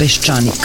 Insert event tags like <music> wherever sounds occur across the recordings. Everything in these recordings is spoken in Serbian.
Peščanik.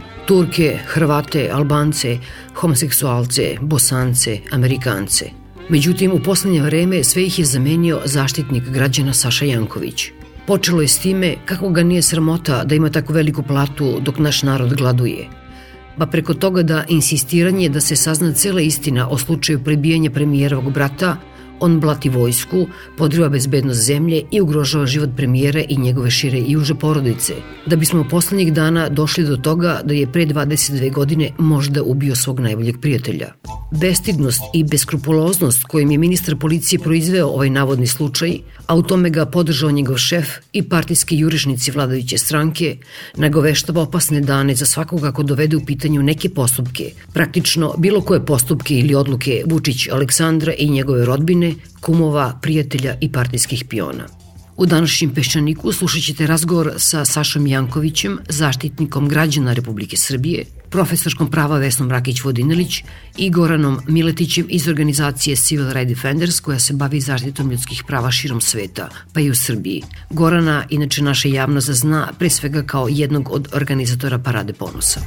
Turke, Hrvate, Albance, homoseksualce, Bosance, Amerikance. Međutim, u poslednje vreme sve ih je zamenio zaštitnik građana Saša Janković. Počelo je s time kako ga nije sramota da ima tako veliku platu dok naš narod gladuje. Pa preko toga da insistiranje da se sazna cela istina o slučaju prebijanja premijerovog brata On blati vojsku, podriva bezbednost zemlje i ugrožava život premijera i njegove šire i uže porodice, da bismo poslednjih dana došli do toga da je pre 22 godine možda ubio svog najboljeg prijatelja. Bestidnost i beskrupuloznost kojim je ministar policije proizveo ovaj navodni slučaj, a u tome ga podržao njegov šef i partijski jurišnici vladajuće stranke, nagoveštava opasne dane za svakoga ko dovede u pitanju neke postupke, praktično bilo koje postupke ili odluke Vučić Aleksandra i njegove rodbine, kumova, prijatelja i partijskih piona. U današnjem Peščaniku slušat ćete razgovor sa Sašom Jankovićem, zaštitnikom građana Republike Srbije, profesorskom prava Vesnom Rakić-Vodinelić i Goranom Miletićem iz organizacije Civil Rights Defenders koja se bavi zaštitom ljudskih prava širom sveta, pa i u Srbiji. Gorana, inače naša javnost zna pre svega kao jednog od organizatora Parade ponosa.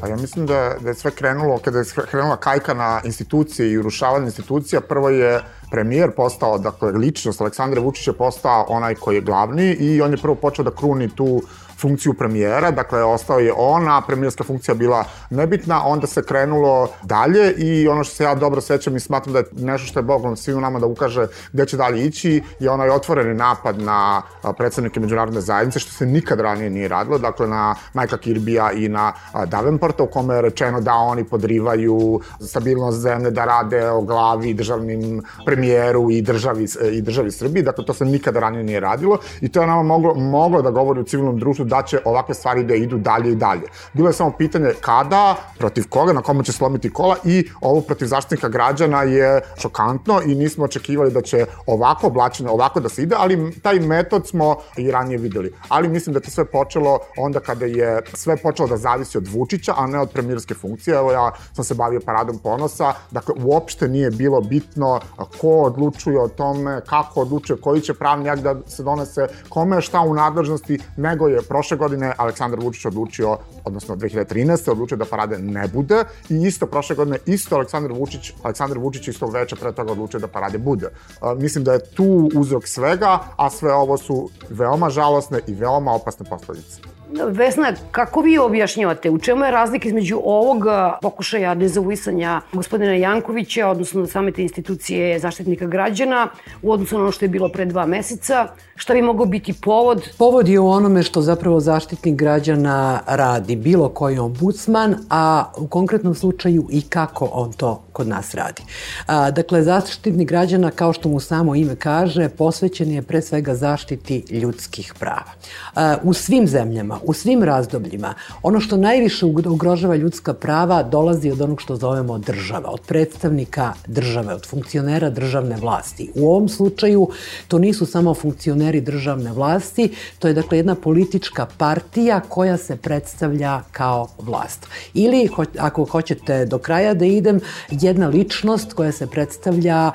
Pa ja mislim da, da je sve krenulo, kada je krenula kajka na institucije i urušavanje institucija, prvo je premijer postao, dakle, ličnost Aleksandra Vučića postao onaj koji je glavni i on je prvo počeo da kruni tu funkciju premijera, dakle ostao je on, a premijerska funkcija bila nebitna, onda se krenulo dalje i ono što se ja dobro sećam i smatram da je nešto što je Bogom svima nama da ukaže gde će dalje ići je onaj otvoreni napad na predsednike međunarodne zajednice, što se nikad ranije nije radilo, dakle na Majka Kirbija i na Davenporta u kome je rečeno da oni podrivaju stabilnost zemlje, da rade o glavi državnim premijeru i državi, i državi Srbiji, dakle to se nikada ranije nije radilo i to je nama moglo, moglo da govori u civilnom društvu da će ovakve stvari da idu dalje i dalje. Bilo je samo pitanje kada, protiv koga, na kome će slomiti kola i ovo protiv zaštitnika građana je šokantno i nismo očekivali da će ovako oblačeno, ovako da se ide, ali taj metod smo i ranije videli. Ali mislim da to sve počelo onda kada je sve počelo da zavisi od Vučića, a ne od premijerske funkcije. Evo ja sam se bavio paradom ponosa, dakle uopšte nije bilo bitno ko odlučuje o tome, kako odlučuje, koji će pravni akt da se donese, kome šta u nadležnosti, nego je prošle godine Aleksandar Vučić odlučio, odnosno 2013. odlučio da parade ne bude i isto prošle godine, isto Aleksandar Vučić, Aleksandar Vučić istog veća pre toga odlučio da parade bude. Uh, mislim da je tu uzrok svega, a sve ovo su veoma žalosne i veoma opasne posledice. Vesna, kako vi objašnjavate, u čemu je razlika između ovog pokušaja nezavisanja gospodina Jankovića, odnosno same te institucije zaštitnika građana, u odnosu na ono što je bilo pre dva meseca, šta bi mogao biti povod? Povod je u onome što zapravo zaštitnik građana radi, bilo koji ombudsman, a u konkretnom slučaju i kako on to kod nas radi. A, dakle, zaštitnik građana, kao što mu samo ime kaže, posvećen je pre svega zaštiti ljudskih prava. A, u svim zemljama, u svim razdobljima, ono što najviše ugrožava ljudska prava dolazi od onog što zovemo država, od predstavnika države, od funkcionera državne vlasti. U ovom slučaju to nisu samo funkcioneri državne vlasti, to je dakle jedna politička partija koja se predstavlja kao vlast. Ili, ako hoćete do kraja da idem, jedna ličnost koja se predstavlja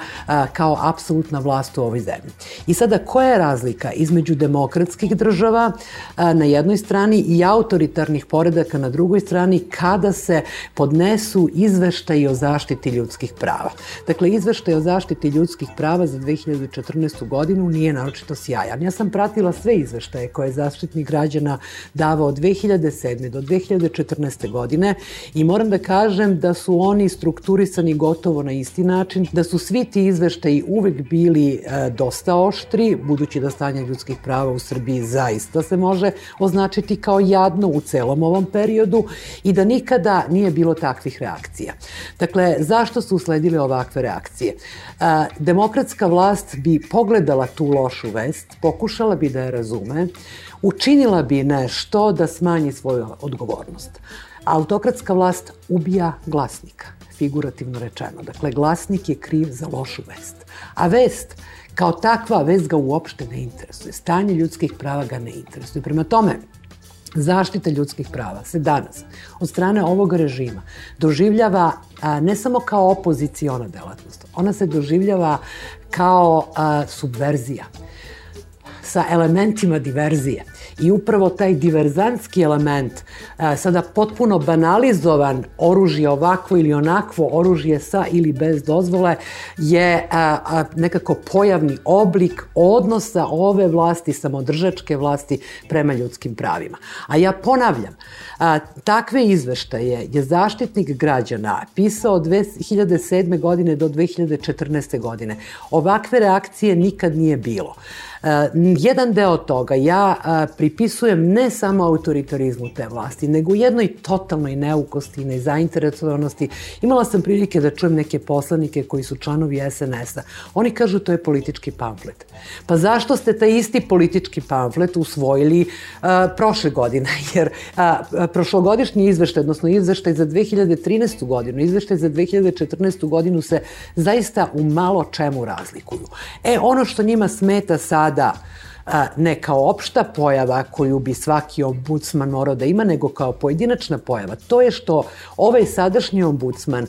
kao apsolutna vlast u ovoj zemlji. I sada, koja je razlika između demokratskih država na jednoj strani i autoritarnih poredaka na drugoj strani kada se podnesu izveštaji o zaštiti ljudskih prava. Dakle, izveštaj o zaštiti ljudskih prava za 2014. godinu nije naročito sjajan. Ja sam pratila sve izveštaje koje je zaštitnik građana davao od 2007. do 2014. godine i moram da kažem da su oni strukturisani gotovo na isti način, da su svi ti izveštaji uvek bili e, dosta oštri, budući da stanje ljudskih prava u Srbiji zaista se može označiti kao jadno u celom ovom periodu i da nikada nije bilo takvih reakcija. Dakle, zašto su usledile ovakve reakcije? E, demokratska vlast bi pogledala tu lošu vest, pokušala bi da je razume, učinila bi nešto da smanji svoju odgovornost. Autokratska vlast ubija glasnika, figurativno rečeno. Dakle, glasnik je kriv za lošu vest. A vest, kao takva, vest ga uopšte ne interesuje. Stanje ljudskih prava ga ne interesuje. Prema tome, zaštita ljudskih prava se danas od strane ovog režima doživljava a, ne samo kao opoziciona delatnost, ona se doživljava kao a, subverzija sa elementima diverzije. I upravo taj diverzantski element, sada potpuno banalizovan oružje ovakvo ili onakvo oružje sa ili bez dozvole, je nekako pojavni oblik odnosa ove vlasti, samodržačke vlasti prema ljudskim pravima. A ja ponavljam, takve izveštaje je zaštitnik građana pisao od 2007. godine do 2014. godine. Ovakve reakcije nikad nije bilo. Jedan deo toga ja pripisujem ne samo autoritarizmu te vlasti, nego jednoj totalnoj neukosti i nezainteresovanosti. Imala sam prilike da čujem neke poslanike koji su članovi SNS-a. Oni kažu to je politički pamflet. Pa zašto ste taj isti politički pamflet usvojili a, prošle godine? <laughs> Jer a, prošlogodišnji izveštaj, odnosno izveštaj za 2013. godinu, izveštaj za 2014. godinu se zaista u malo čemu razlikuju. E, ono što njima smeta sad sada ne kao opšta pojava koju bi svaki ombudsman morao da ima, nego kao pojedinačna pojava. To je što ovaj sadašnji ombudsman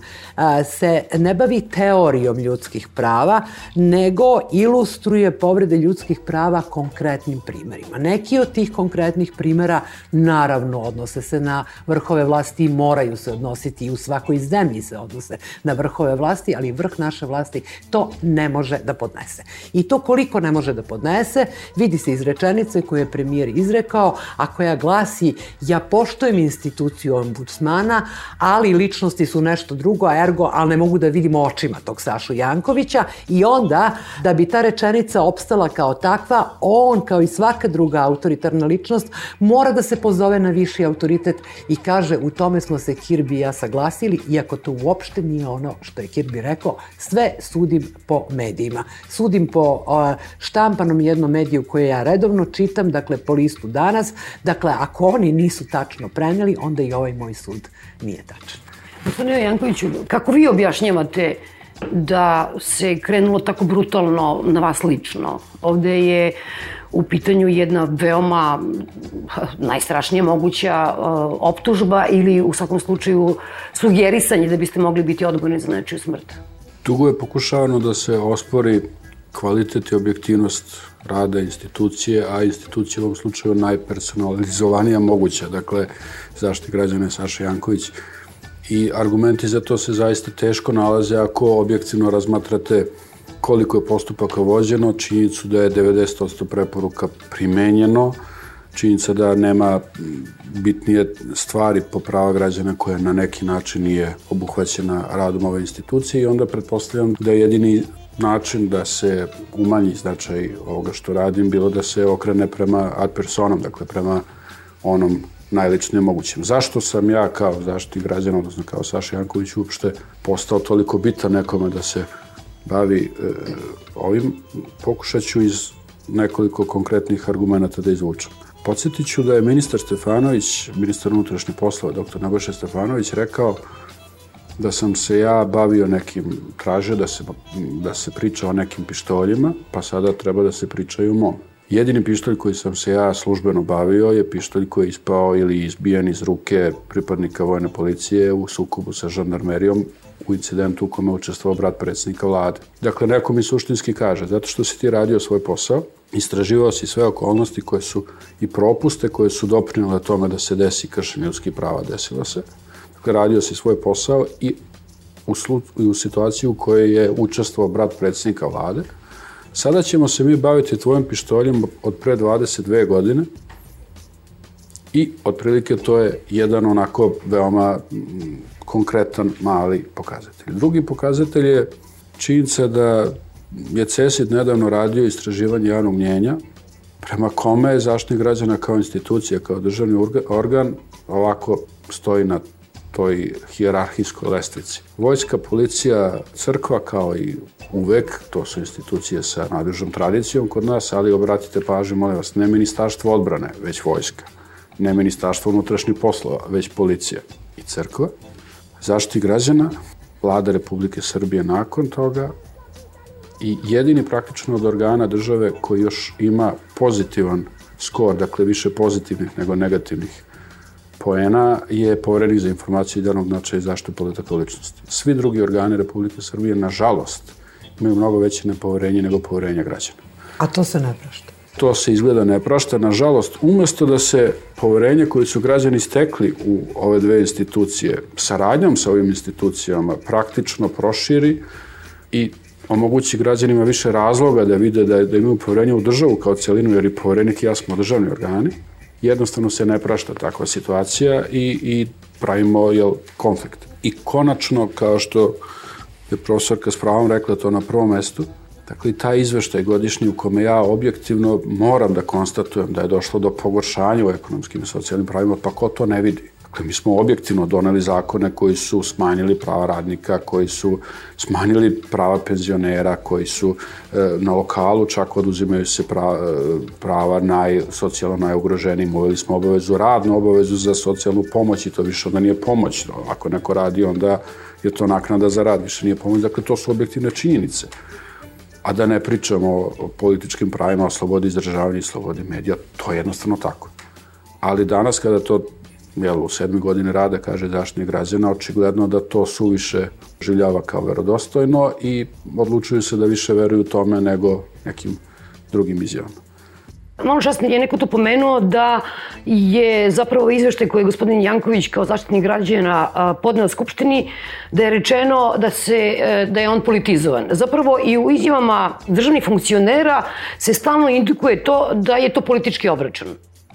se ne bavi teorijom ljudskih prava, nego ilustruje povrede ljudskih prava konkretnim primerima. Neki od tih konkretnih primera naravno odnose se na vrhove vlasti i moraju se odnositi i u svakoj zemlji se odnose na vrhove vlasti, ali vrh naše vlasti to ne može da podnese. I to koliko ne može da podnese, vi vidi se iz rečenice koju je premijer izrekao, a koja glasi ja poštojem instituciju ombudsmana, ali ličnosti su nešto drugo, ergo, ali ne mogu da vidim očima tog Sašu Jankovića i onda, da bi ta rečenica opstala kao takva, on, kao i svaka druga autoritarna ličnost, mora da se pozove na viši autoritet i kaže u tome smo se Kirby i ja saglasili, iako to uopšte nije ono što je Kirby rekao, sve sudim po medijima. Sudim po uh, štampanom jednom mediju koje ja redovno čitam, dakle po listu danas, dakle ako oni nisu tačno preneli, onda i ovaj moj sud nije tačan. Gospodine Jankoviću, kako vi objašnjavate da se krenulo tako brutalno na vas lično? Ovde je u pitanju jedna veoma najstrašnija moguća uh, optužba ili u svakom slučaju sugerisanje da biste mogli biti odgovorni za nečiju smrt. Dugo je pokušavano da se ospori kvalitet i objektivnost rada institucije, a institucija u ovom slučaju najpersonalizovanija moguća, dakle, zaštiti građana Saša Janković. I argumenti za to se zaista teško nalaze ako objektivno razmatrate koliko je postupaka vođeno, činjenicu da je 90% preporuka primenjeno, činjenica da nema bitnije stvari po prava građana koje na neki način nije obuhvaćena radom ove institucije i onda pretpostavljam da je jedini način da se umanji značaj ovoga što radim bilo da se okrene prema ad personam, dakle prema onom najličnijem mogućem. Zašto sam ja kao zaštitnik građana, odnosno kao Saša Janković uopšte postao toliko bitan nekome da se bavi e, ovim, pokušat ću iz nekoliko konkretnih argumenta da izvučem. Podsjetit ću da je ministar Stefanović, ministar unutrašnje poslova, dr. Nebojša Stefanović, rekao da sam se ja bavio nekim, tražio da se, da se priča o nekim pištoljima, pa sada treba da se priča i o mom. Jedini pištolj koji sam se ja službeno bavio je pištolj koji je ispao ili izbijen iz ruke pripadnika vojne policije u sukobu sa žandarmerijom u incidentu u kome učestvovao brat predsjednika vlade. Dakle, neko mi suštinski kaže, zato što si ti radio svoj posao, istraživao si sve okolnosti koje su i propuste koje su doprinile tome da se desi kršenje ljudskih prava, desilo se. Radio si svoj posao i u, slu, u situaciju u kojoj je učestvovao brat predsjednika vlade. Sada ćemo se mi baviti tvojim pištoljem od pre 22 godine i otprilike to je jedan onako veoma konkretan mali pokazatelj. Drugi pokazatelj je činjenica da je CESID nedavno radio istraživanje javnog mnjenja prema kome je zaštitnik građana kao institucija, kao državni organ ovako stoji na toj hijerarhijskoj lestvici. Vojska, policija, crkva kao i uvek, to su institucije sa nadružnom tradicijom kod nas, ali obratite pažnju, molim vas, ne ministarstvo odbrane, već vojska, ne ministarstvo unutrašnjih poslova, već policija i crkva, zaštiti građana, vlada Republike Srbije nakon toga i jedini praktično od organa države koji još ima pozitivan skor, dakle više pozitivnih nego negativnih poena je poverenik za informacije javnog značaja i zaštitu podataka ličnosti. Svi drugi organi Republike Srbije, nažalost, imaju mnogo veće nepoverenje nego poverenje građana. A to se ne prašta? To se izgleda ne prašta. Nažalost, umesto da se poverenje koje su građani stekli u ove dve institucije, saradnjom sa ovim institucijama, praktično proširi i omogući građanima više razloga da vide da, da imaju poverenje u državu kao celinu, jer i poverenik i ja smo državni organi, jednostavno se ne prašta takva situacija i, i pravimo jel, konflikt. I konačno, kao što je profesorka s pravom rekla to na prvom mestu, Dakle, taj izveštaj godišnji u kome ja objektivno moram da konstatujem da je došlo do pogoršanja u ekonomskim i socijalnim pravima, pa ko to ne vidi? Dakle, mi smo objektivno doneli zakone koji su smanjili prava radnika, koji su smanjili prava penzionera, koji su e, na lokalu čak oduzimaju se prava, e, prava naj, socijalno najugroženijim. Uveli smo obavezu radnu, obavezu za socijalnu pomoć i to više onda nije pomoć. Ako neko radi, onda je to naknada za rad, više nije pomoć. Dakle, to su objektivne činjenice. A da ne pričamo o političkim pravima, o slobodi izražavanja i slobodi medija, to je jednostavno tako. Ali danas kada to jel, u sedmi godine rada, kaže zaštitnik građana, očigledno da to suviše življava kao verodostojno i odlučuju se da više veruju tome nego nekim drugim izjavama. Malo časnije je neko to pomenuo da je zapravo izveštaj koji je gospodin Janković kao zaštitnik građana podneo Skupštini, da je rečeno da, se, e, da je on politizovan. Zapravo i u izjavama državnih funkcionera se stalno indikuje to da je to politički obračun.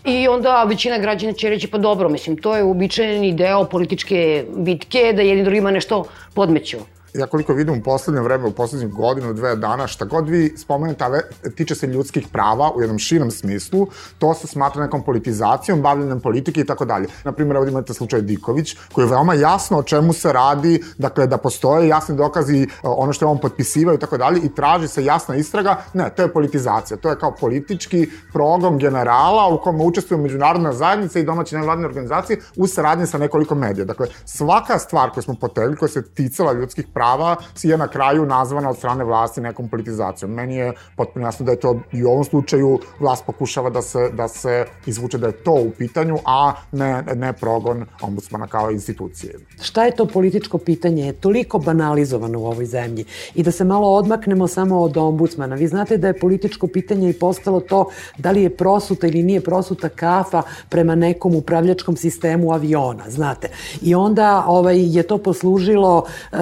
I onda većina građana će reći pa dobro, mislim, to je uobičajeni deo političke bitke, da jedni drugima nešto podmeću ja koliko vidim u poslednje vreme, u poslednjih godinu, dve dana, šta god vi spomenete, ave, tiče se ljudskih prava u jednom širom smislu, to se smatra nekom politizacijom, bavljanjem politike i tako dalje. Naprimjer, ovdje imate slučaj Diković, koji je veoma jasno o čemu se radi, dakle, da postoje jasni dokazi ono što je on potpisivao i tako dalje i traži se jasna istraga. Ne, to je politizacija. To je kao politički program generala u kome učestvuju međunarodna zajednica i domaće nevladne organizacije u saradnji sa nekoliko medija. Dakle, svaka stvar koju smo potegli, koja se ticala ljudskih prava, prava je na kraju nazvana od strane vlasti nekom politizacijom. Meni je potpuno jasno da je to i u ovom slučaju vlast pokušava da se, da se izvuče da je to u pitanju, a ne, ne progon ombudsmana kao institucije. Šta je to političko pitanje? Je toliko banalizovano u ovoj zemlji. I da se malo odmaknemo samo od ombudsmana. Vi znate da je političko pitanje i postalo to da li je prosuta ili nije prosuta kafa prema nekom upravljačkom sistemu aviona, znate. I onda ovaj, je to poslužilo uh,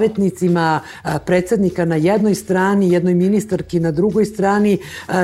savjetnicima predsednika na jednoj strani, jednoj ministarki na drugoj strani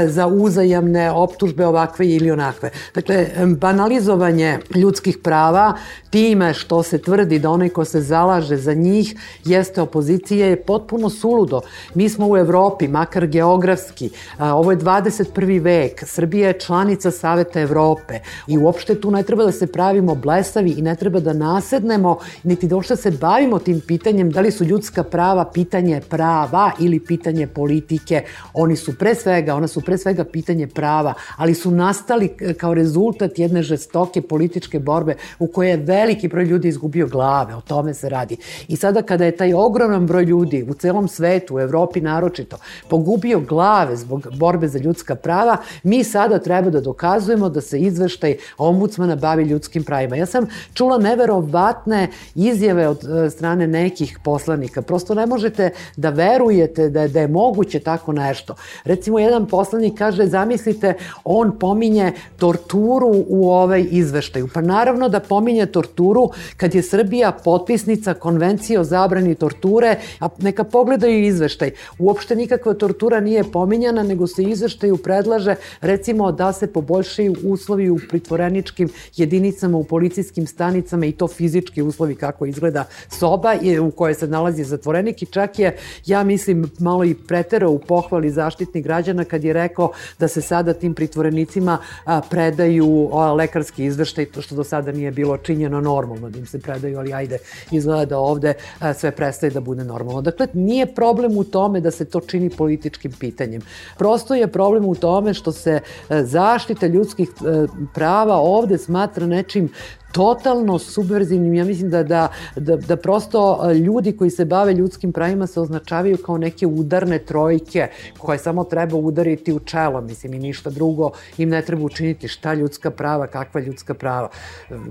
za uzajamne optužbe ovakve ili onakve. Dakle, banalizovanje ljudskih prava time što se tvrdi da onaj ko se zalaže za njih jeste opozicija je potpuno suludo. Mi smo u Evropi, makar geografski, ovo je 21. vek, Srbija je članica Saveta Evrope i uopšte tu ne treba da se pravimo blesavi i ne treba da nasednemo, niti da se bavimo tim pitanjem da li su ljudska prava pitanje prava ili pitanje politike. Oni su pre svega, ona su pre svega pitanje prava, ali su nastali kao rezultat jedne žestoke političke borbe u kojoj je veliki broj ljudi izgubio glave, o tome se radi. I sada kada je taj ogroman broj ljudi u celom svetu, u Evropi naročito, pogubio glave zbog borbe za ljudska prava, mi sada treba da dokazujemo da se izveštaj ombudsmana bavi ljudskim pravima. Ja sam čula neverovatne izjave od e, strane nekih poslanika. Prosto ne možete da verujete da je, da je moguće tako nešto. Recimo, jedan poslanik kaže, zamislite, on pominje torturu u ovaj izveštaju. Pa naravno da pominje torturu kad je Srbija potpisnica konvencije o zabrani torture, a neka pogledaju izveštaj. Uopšte nikakva tortura nije pominjana, nego se izveštaju predlaže recimo da se poboljšaju uslovi u pritvoreničkim jedinicama u policijskim stanicama i to fizički uslovi kako izgleda soba u kojoj se nalazi zatvorenik i čak je, ja mislim, malo i preterao u pohvali zaštitnih građana kad je rekao da se sada tim pritvorenicima predaju lekarski izveštaj, to što do sada nije bilo činjeno normalno da im se predaju, ali ajde, izgleda da ovde sve prestaje da bude normalno. Dakle, nije problem u tome da se to čini političkim pitanjem. Prosto je problem u tome što se zaštita ljudskih prava ovde smatra nečim totalno subverzivnim. Ja mislim da, da, da, da prosto ljudi koji se bave ljudskim pravima se označavaju kao neke udarne trojke koje samo treba udariti u čelo, mislim, i ništa drugo im ne treba učiniti. Šta ljudska prava, kakva ljudska prava,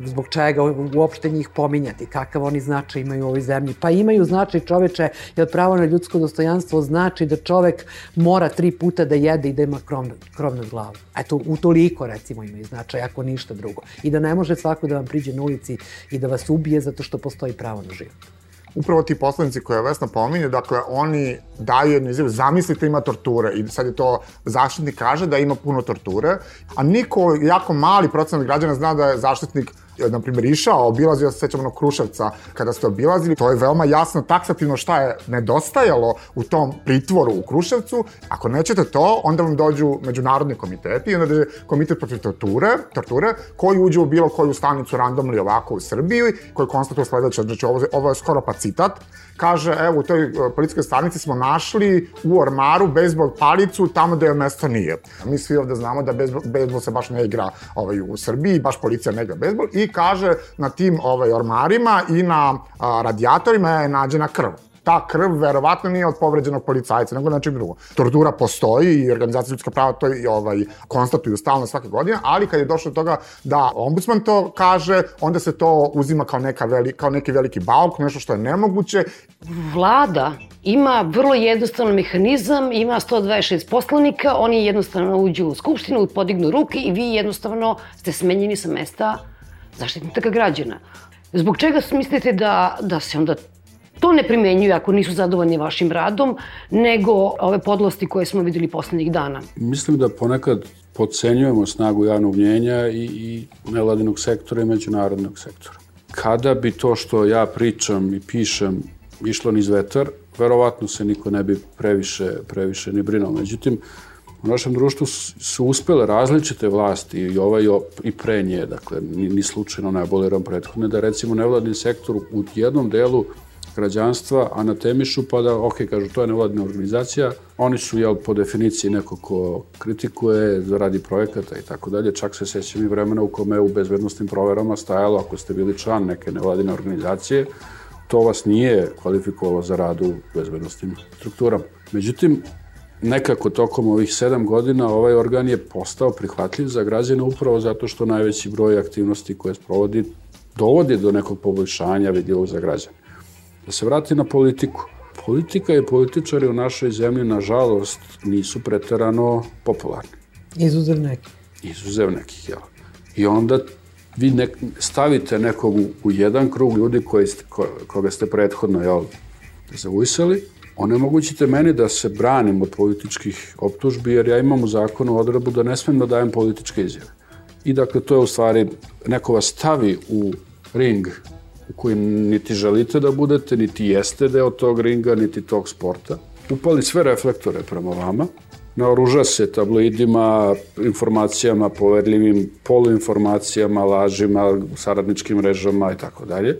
zbog čega uopšte njih pominjati, kakav oni značaj imaju u ovoj zemlji. Pa imaju značaj čoveče, jer pravo na ljudsko dostojanstvo znači da čovek mora tri puta da jede i da ima krov, krov nad glavom. Eto, u toliko recimo imaju značaj, ako ništa drugo. I da ne može svako da vam priđe na ulici i da vas ubije zato što postoji pravo na život. Upravo ti poslanici koje Vesna pominje, dakle, oni daju jednu izjavu, zamislite ima torture. I sad je to zaštitnik kaže da ima puno torture, a niko, jako mali procenat građana zna da je zaštitnik na primjer, išao, obilazio se, sećamo na Kruševca, kada ste obilazili, to je veoma jasno, taksativno šta je nedostajalo u tom pritvoru u Kruševcu. Ako nećete to, onda vam dođu međunarodni komiteti i onda dođe komitet protiv torture, torture, koji uđe u bilo koju stanicu randomli ovako u Srbiji, koji konstatuje sledeće, znači ovo, ovo je skoro pa citat, kaže, evo, u toj e, policijskoj stanici smo našli u ormaru bejsbol palicu tamo gde je mesto nije. Mi svi ovde znamo da bejsbol, bejsbol se baš ne igra ovaj, u Srbiji, baš policija ne igra bejsbol i kaže na tim ovaj, ormarima i na a, radijatorima je nađena krv ta krv verovatno nije od povređenog policajca, nego nečeg drugog. Tortura postoji i organizacija ljudska prava to i ovaj, konstatuju stalno svake godine, ali kad je došlo do toga da ombudsman to kaže, onda se to uzima kao, neka veli, kao neki veliki bauk, nešto što je nemoguće. Vlada ima vrlo jednostavan mehanizam, ima 126 poslanika, oni jednostavno uđu u skupštinu, podignu ruke i vi jednostavno ste smenjeni sa mesta zaštitnika građana. Zbog čega mislite da, da se onda to ne primenjuju ako nisu zadovoljni vašim radom, nego ove podlosti koje smo videli poslednjih dana? Mislim da ponekad podcenjujemo snagu javnog mnjenja i, i nevladinog sektora i međunarodnog sektora. Kada bi to što ja pričam i pišem išlo niz vetar, verovatno se niko ne bi previše, previše ni brinuo. Međutim, u našem društvu su uspele različite vlasti i ovaj i pre nje, dakle, ni, ni slučajno ne aboliram prethodne, da recimo nevladni sektor u jednom delu građanstva anatemišu pa da, ok, kažu, to je nevladina organizacija, oni su, jel, po definiciji neko ko kritikuje, radi projekata i tako dalje, čak se sećam i vremena u kome u bezbednostnim proverama stajalo, ako ste bili član neke nevladine organizacije, to vas nije kvalifikovalo za rad u bezbednostnim strukturama. Međutim, nekako tokom ovih sedam godina ovaj organ je postao prihvatljiv za građane upravo zato što najveći broj aktivnosti koje sprovodi dovodi do nekog poboljšanja vidljivog za građane. Da se vrati na politiku. Politika i političari u našoj zemlji, nažalost, nisu preterano popularni. Izuzev nekih. Izuzev nekih, jel? I onda vi ne, stavite nekog u, u jedan krug ljudi koji ste, ko, koga ste prethodno, jel, zavisali, onemogućite meni da se branim od političkih optužbi, jer ja imam u zakonu odrebu da ne smem da dajem političke izjave. I dakle, to je u stvari, neko vas stavi u ring u niti želite da budete, niti jeste deo tog ringa, niti tog sporta. Upali sve reflektore prema vama, naoruža se tabloidima, informacijama, poverljivim poluinformacijama, lažima, saradničkim mrežama i tako dalje.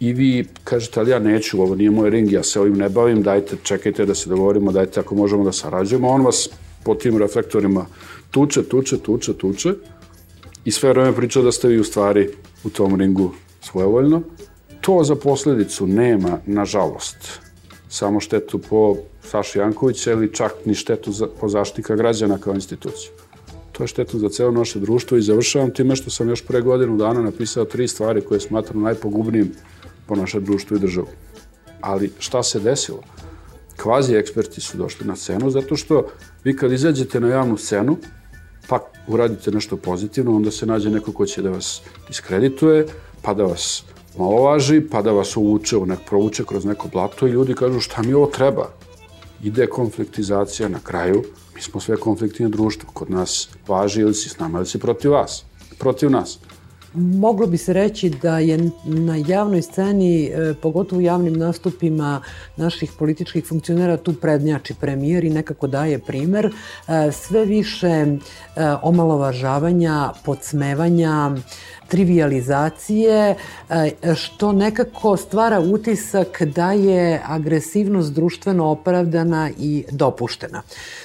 i vi kažete, ali ja neću, ovo nije moj ring, ja se ovim ne bavim, dajte, čekajte da se dogovorimo, dajte ako možemo da sarađujemo, on vas po tim reflektorima tuče, tuče, tuče, tuče i sve vreme priča da ste vi u stvari u tom ringu svojevoljno. To za posledicu nema, nažalost, samo štetu po Saši Jankovića ili čak ni štetu za, po zaštika građana kao instituciju. To je štetu za celo naše društvo i završavam time što sam još pre godinu dana napisao tri stvari koje smatram najpogubnijim po naše društvo i državu. Ali šta se desilo? Kvazi eksperti su došli na scenu zato što vi kad izađete na javnu scenu, pa uradite nešto pozitivno, onda se nađe neko ko će da vas diskredituje, pa da vas malovaži, pa da vas uvuče, nek, provuče kroz neko blato i ljudi kažu šta mi ovo treba. Ide konfliktizacija na kraju, mi smo sve konfliktine društvo, kod nas važi ili si s nama ili si protiv vas, protiv nas. Moglo bi se reći da je na javnoj sceni, e, pogotovo u javnim nastupima naših političkih funkcionera, tu prednjači premijer i nekako daje primer. E, sve više e, omalovažavanja, podsmevanja, trivializacije, što nekako stvara utisak da je agresivnost društveno opravdana i dopuštena.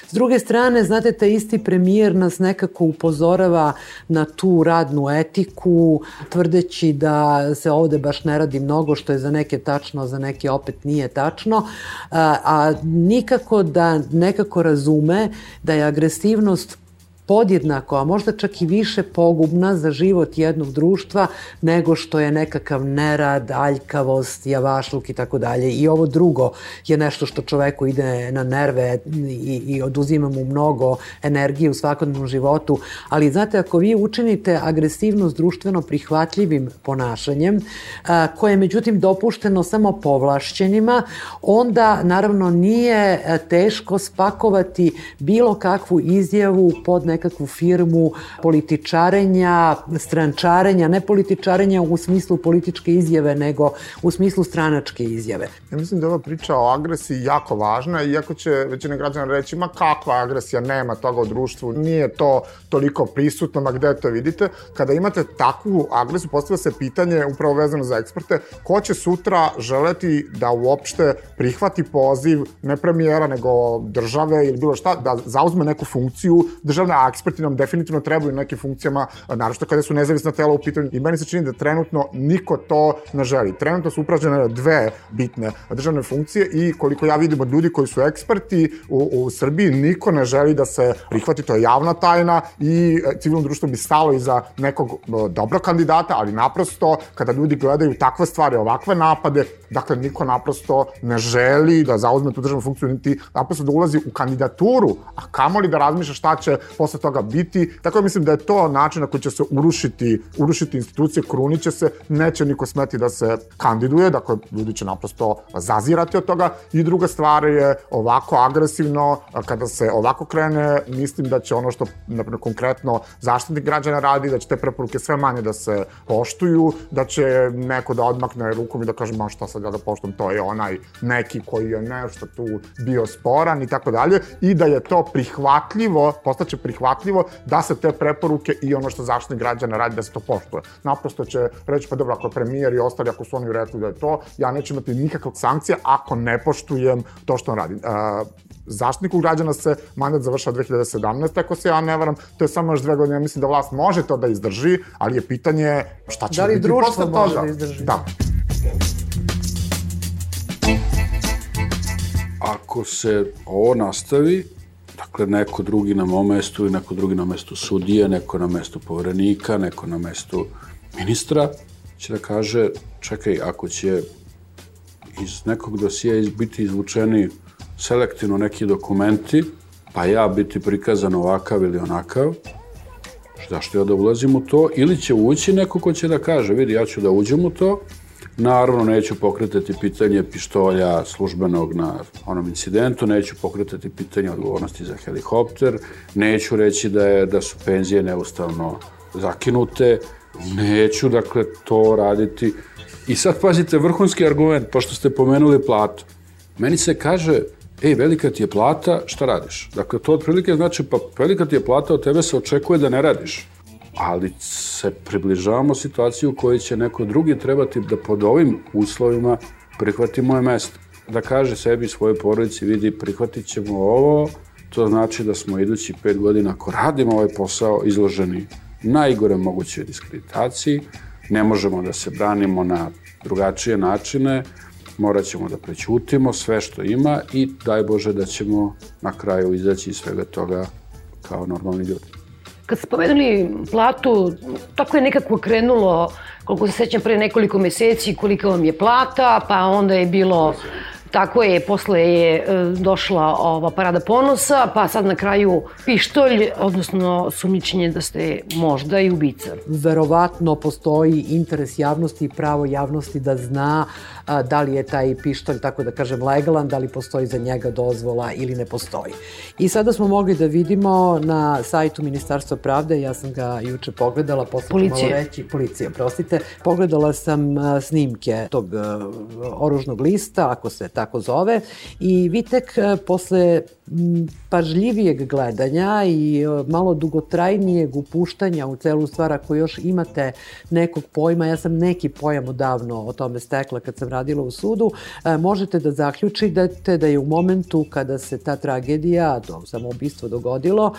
S druge strane, znate, taj isti premijer nas nekako upozorava na tu radnu etiku, tvrdeći da se ovde baš ne radi mnogo, što je za neke tačno, za neke opet nije tačno, a, a nikako da nekako razume da je agresivnost podjednako, a možda čak i više pogubna za život jednog društva nego što je nekakav nerad, aljkavost, javašluk i tako dalje. I ovo drugo je nešto što čoveku ide na nerve i, i oduzima mu mnogo energije u svakodnevnom životu. Ali znate, ako vi učinite agresivnost društveno prihvatljivim ponašanjem, a, koje je međutim dopušteno samo povlašćenima, onda naravno nije teško spakovati bilo kakvu izjavu pod nekakvu firmu političarenja, strančarenja, ne političarenja u smislu političke izjave, nego u smislu stranačke izjave. Ja mislim da ova priča o agresiji jako važna, iako će većina građana reći, ma kakva agresija, nema toga u društvu, nije to toliko prisutno, ma gde to vidite. Kada imate takvu agresiju, postavlja se pitanje, upravo vezano za eksperte, ko će sutra želeti da uopšte prihvati poziv, ne premijera, nego države ili bilo šta, da zauzme neku funkciju državne a eksperti nam definitivno trebaju na nekim funkcijama, naravno kada su nezavisna tela u pitanju. I meni se čini da trenutno niko to ne želi. Trenutno su upražene dve bitne državne funkcije i koliko ja vidim od ljudi koji su eksperti u, u Srbiji, niko ne želi da se prihvati, to je javna tajna i e, civilno društvo bi stalo iza nekog e, dobrog kandidata, ali naprosto kada ljudi gledaju takve stvari, ovakve napade, dakle niko naprosto ne želi da zauzme tu državnu funkciju, niti naprosto da ulazi u kandidaturu, a kamoli da razmišlja šta će posle toga biti. Tako da mislim da je to način na koji će se urušiti, urušiti institucije, kruniće se, neće niko smeti da se kandiduje, dakle ljudi će naprosto zazirati od toga. I druga stvar je ovako agresivno, kada se ovako krene, mislim da će ono što naprimjer, konkretno zaštitnik građana radi, da će te preporuke sve manje da se poštuju, da će neko da odmakne rukom i da kaže, ma šta sad ja da poštom, to je onaj neki koji je nešto tu bio sporan i tako dalje, i da je to prihvatljivo, postaće prihvatljivo prihvatljivo da se te preporuke i ono što zaštitnik građana radi da se to poštuje. Naprosto će reći pa dobro ako je premijer i ostali ako su oni rekli da je to, ja neću imati nikakvog sankcija ako ne poštujem to što on radi. Uh, zaštitniku građana se mandat završava 2017. ako se ja ne varam, to je samo još dve godine, ja mislim da vlast može to da izdrži, ali je pitanje šta će da li biti posle toga. Da li društvo može da izdrži? Da. Ako se ovo nastavi, Dakle, neko drugi na mom mestu neko drugi na mestu sudije, neko na mestu povrenika, neko na mestu ministra, će da kaže, čekaj, ako će iz nekog dosija biti izvučeni selektivno neki dokumenti, pa ja biti prikazan ovakav ili onakav, zašto ja da ulazim u to, ili će ući neko ko će da kaže, vidi, ja ću da uđem u to, Naravno, neću pokretati pitanje pištolja službenog na onom incidentu, neću pokretati pitanje odgovornosti za helikopter, neću reći da, je, da su penzije neustavno zakinute, neću, dakle, to raditi. I sad pazite, vrhunski argument, pošto ste pomenuli platu. Meni se kaže, ej, velika ti je plata, šta radiš? Dakle, to otprilike znači, pa velika ti je plata, od tebe se očekuje da ne radiš. Ali se približavamo situaciju u kojoj će neko drugi trebati da pod ovim uslovima prihvati moje mesto. Da kaže sebi svojoj porodici, vidi, prihvatit ćemo ovo, to znači da smo idući pet godina, ako radimo ovaj posao, izloženi najgore mogućoj diskreditaciji, ne možemo da se branimo na drugačije načine, morat ćemo da prećutimo sve što ima i daj Bože da ćemo na kraju izaći iz svega toga kao normalni ljudi. Kad ste povedali platu, tako je nekako krenulo, koliko se sećam, pre nekoliko meseci, kolika vam je plata, pa onda je bilo Tako je, posle je e, došla ova parada ponosa, pa sad na kraju pištolj, odnosno sumničenje da ste možda i ubica. Verovatno postoji interes javnosti i pravo javnosti da zna a, da li je taj pištolj, tako da kažem, legalan, da li postoji za njega dozvola ili ne postoji. I sada smo mogli da vidimo na sajtu Ministarstva pravde, ja sam ga juče pogledala, posle policije. malo reći, policije, prostite, pogledala sam snimke tog oružnog lista, ako se tako zove, i vi tek posle pažljivijeg gledanja i malo dugotrajnijeg upuštanja u celu stvar, ako još imate nekog pojma, ja sam neki pojam odavno o tome stekla kad sam radila u sudu, e, možete da zaključite da je u momentu kada se ta tragedija, to samoubistvo dogodilo,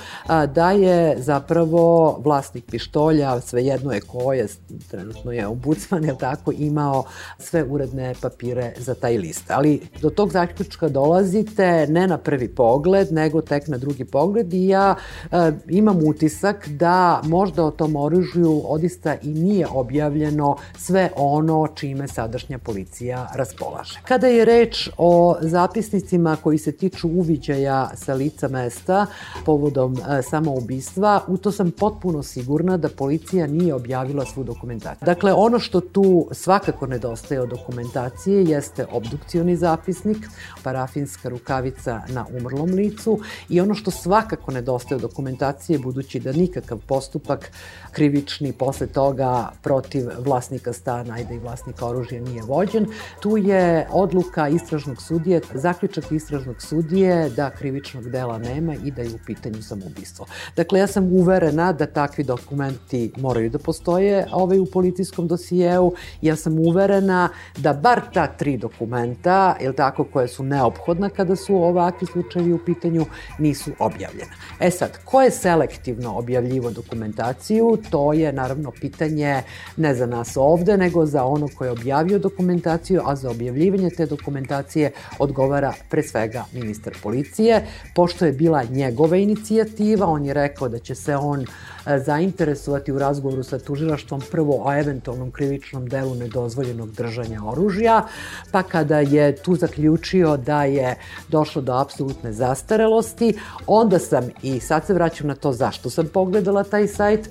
da je zapravo vlasnik pištolja, svejedno je ko je, trenutno je ombudsman, je tako, imao sve uredne papire za taj list. Ali do tog zaključka dolazite ne na prvi pogled, nego tek na drugi pogled i ja e, imam utisak da možda o tom oružju odista i nije objavljeno sve ono čime sadašnja policija policija raspolaže. Kada je reč o zapisnicima koji se tiču uviđaja sa lica mesta povodom e, samoubistva, u to sam potpuno sigurna da policija nije objavila svu dokumentaciju. Dakle, ono što tu svakako nedostaje od dokumentacije jeste obdukcioni zapisnik, parafinska rukavica na umrlom licu i ono što svakako nedostaje od dokumentacije, budući da nikakav postupak krivični posle toga protiv vlasnika stana i da i vlasnika oružja nije vođen, Tu je odluka istražnog sudije, zaključak istražnog sudije da krivičnog dela nema i da je u pitanju samoubistvo. Dakle, ja sam uverena da takvi dokumenti moraju da postoje ovaj, u policijskom dosijeu. Ja sam uverena da bar ta tri dokumenta, je tako, koje su neophodna kada su ovakvi slučajevi u pitanju, nisu objavljena. E sad, ko je selektivno objavljivo dokumentaciju, to je naravno pitanje ne za nas ovde, nego za ono ko je objavio dokumentaciju dokumentaciju, a za objavljivanje te dokumentacije odgovara pre svega ministar policije. Pošto je bila njegova inicijativa, on je rekao da će se on e, zainteresovati u razgovoru sa tužilaštvom prvo o eventualnom krivičnom delu nedozvoljenog držanja oružja, pa kada je tu zaključio da je došlo do apsolutne zastarelosti, onda sam, i sad se vraćam na to zašto sam pogledala taj sajt,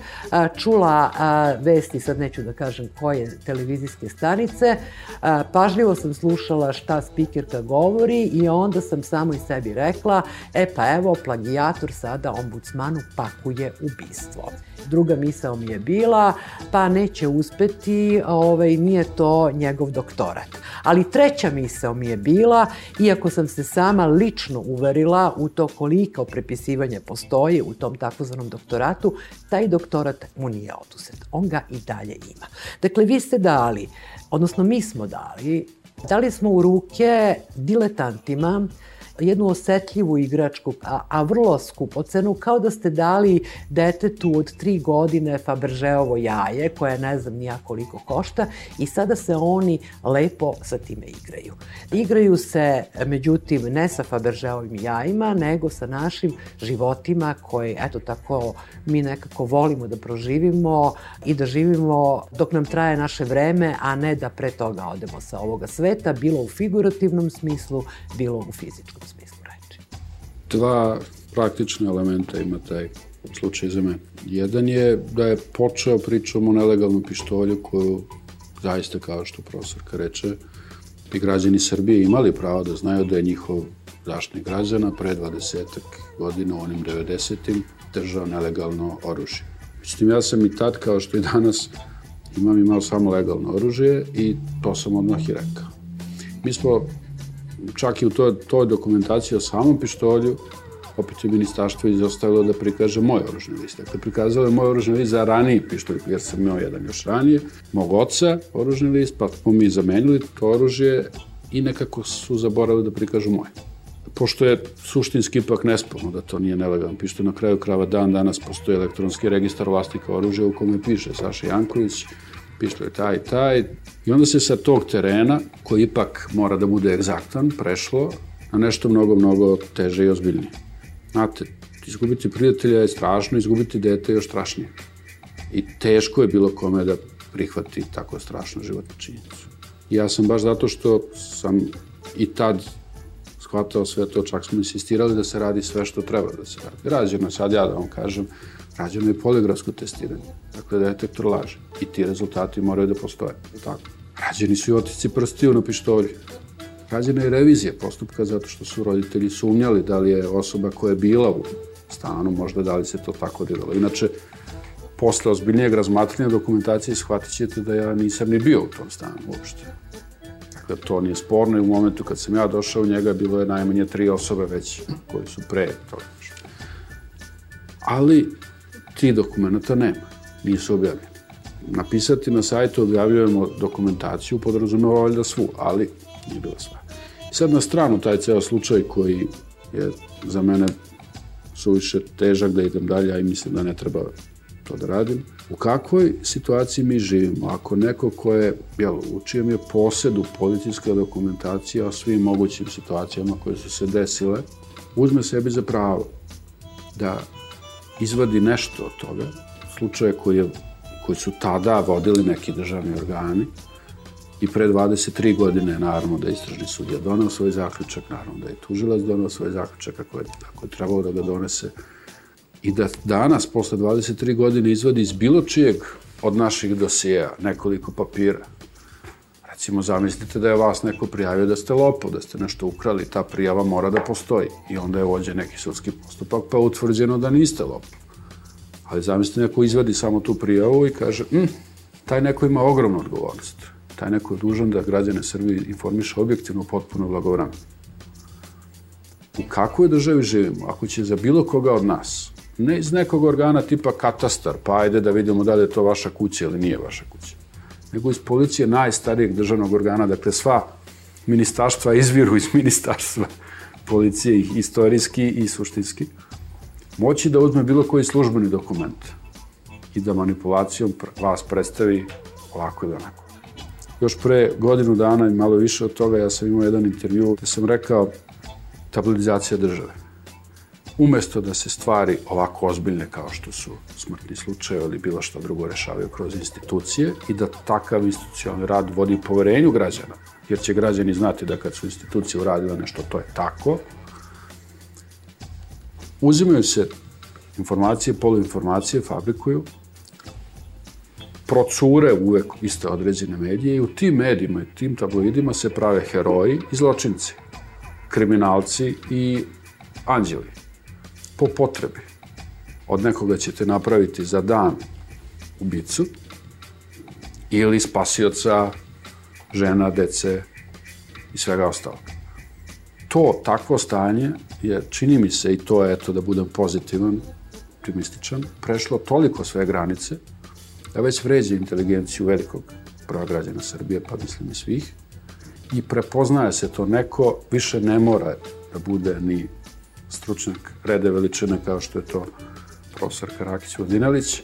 čula vesti, sad neću da kažem koje televizijske stanice, pažljivo sam slušala šta spikerka govori i onda sam samo i sebi rekla, e pa evo, plagijator sada ombudsmanu pakuje ubistvo. Druga misao mi je bila, pa neće uspeti, ovaj, nije to njegov doktorat. Ali treća misao mi je bila, iako sam se sama lično uverila u to koliko prepisivanje postoji u tom takozvanom doktoratu, taj doktorat mu nije oduzet. On ga i dalje ima. Dakle, vi ste dali odnosno mi smo dali, dali smo u ruke diletantima jednu osetljivu igračku, a, a vrlo skupo cenu, kao da ste dali detetu od tri godine Faberžeovo jaje, koje ne znam nija koliko košta, i sada se oni lepo sa time igraju. Igraju se, međutim, ne sa Faberžeovim jajima, nego sa našim životima koje, eto tako, mi nekako volimo da proživimo i da živimo dok nam traje naše vreme, a ne da pre toga odemo sa ovoga sveta, bilo u figurativnom smislu, bilo u fizičkom smislu. Dva praktične elementa ima taj slučaj za mene. Jedan je da je počeo pričom o nelegalnom pištolju koju zaista kao što profesorka reče bi građani Srbije imali pravo da znaju da je njihov zaštitnik građana pre 20 godina u onim 90-im držao nelegalno oružje. Međutim, ja sam i tad, kao što i danas, imam imao samo legalno oružje i to sam odmah i rekao. Mi smo čak i u toj, toj dokumentaciji o samom pištolju opet je ministarstvo izostavilo da prikaže moj oružni list. Dakle, prikazalo je moj oružni list za raniji pištolj, jer sam imao jedan još ranije, mog oca oružni list, pa smo mi zamenili to oružje i nekako su zaboravili da prikažu moje. Pošto je suštinski ipak nesporno da to nije nelegalan pištolj, na kraju krava dan danas postoji elektronski registar vlasnika oružja u kome piše Saša Janković, pištolj taj, taj. I onda se sa tog terena, koji ipak mora da bude egzaktan, prešlo na nešto mnogo, mnogo teže i ozbiljnije. Znate, izgubiti prijatelja je strašno, izgubiti dete je još strašnije. I teško je bilo kome da prihvati tako strašnu životnu činjenicu. Ja sam baš zato što sam i tad shvatao sve to, čak smo insistirali da se radi sve što treba da se radi. Rađeno sad ja da vam kažem, rađeno je poligrafsko testiranje, dakle detektor laže. I ti rezultati moraju da postoje. Tako. Rađeni su i otici prstiju na pištolju. Rađena je revizija postupka zato što su roditelji sumnjali da li je osoba koja je bila u stanu, možda da li se to tako diralo. Inače, posle ozbiljnijeg razmatranja dokumentacije shvatit ćete da ja nisam ni bio u tom stanu uopšte. Dakle, to nije sporno i u momentu kad sam ja došao u njega bilo je najmanje tri osobe već koji su pre toga. Ali ti dokumenta nema, nisu objavljeni. Napisati na sajtu objavljujemo dokumentaciju, podrazumeva valjda svu, ali nije bila sva. Sad na stranu taj ceo slučaj koji je za mene suviše težak da idem dalje, a i mislim da ne treba to da radim. U kakvoj situaciji mi živimo? Ako neko ko je, jel, u čijem je posedu policijska dokumentacija o svim mogućim situacijama koje su se desile, uzme sebi za pravo da izvadi nešto od toga, slučaje koje, koji su tada vodili neki državni organi, i pre 23 godine naravno da je istražni sudija donao svoj zaključak, naravno da je tužilac donao svoj zaključak ako je, ako je trebalo da ga donese i da danas, posle 23 godine, izvadi iz bilo čijeg od naših dosijeja nekoliko papira. Recimo, zamislite da je vas neko prijavio da ste lopov, da ste nešto ukrali, ta prijava mora da postoji. I onda je vođen neki sudski postupak, pa je utvrđeno da niste lopov. Ali zamislite, neko izvadi samo tu prijavu i kaže, mm, taj neko ima ogromnu odgovornost. Taj neko je dužan da građane Srbije informiše objektivno, potpuno blagovremeno. U kakvoj državi živimo? Ako će za bilo koga od nas ne iz nekog organa tipa katastar, pa ajde da vidimo da li je to vaša kuća ili nije vaša kuća, nego iz policije najstarijeg državnog organa, dakle sva ministarstva izviru iz ministarstva. Policije istorijski i suštinski, moći da uzme bilo koji službeni dokument i da manipulacijom vas predstavi ovako ili onako. Još pre godinu dana i malo više od toga ja sam imao jedan intervju gde sam rekao tabloidizacija države umesto da se stvari ovako ozbiljne kao što su smrtni slučaj ili bilo što drugo rešavaju kroz institucije i da takav institucionalni rad vodi poverenju građana, jer će građani znati da kad su institucije uradile nešto, to je tako, uzimaju se informacije, poluinformacije, fabrikuju, procure uvek iste određene medije i u tim medijima i tim tabloidima se prave heroji i zločinci, kriminalci i anđeli po potrebi. Od nekoga ćete napraviti za dan ubicu ili spasioca žena, dece i svega ostalog. To, takvo stanje je, čini mi se, i to je, eto, da budem pozitivan, optimističan, prešlo toliko sve granice da već vređe inteligenciju velikog broja građana Srbije, pa mislim i svih, i prepoznaje se to neko, više ne mora da bude ni stručnjak rede veličine kao što je to profesor Karakić Vodinelić.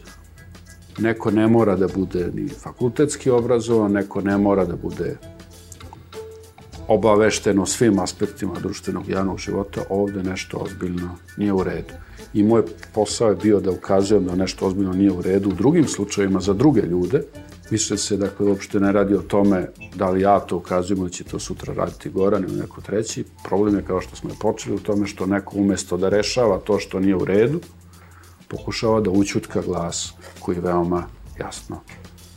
Neko ne mora da bude ni fakultetski obrazovan, neko ne mora da bude obavešteno svim aspektima društvenog javnog života, ovde nešto ozbiljno nije u redu. I moj posao je bio da ukazujem da nešto ozbiljno nije u redu u drugim slučajima za druge ljude, Više se, dakle, uopšte ne radi o tome da li ja to ukazujem ili će to sutra raditi Goran ili neko treći. Problem je, kao što smo je počeli, u tome što neko umesto da rešava to što nije u redu, pokušava da učutka glas koji veoma jasno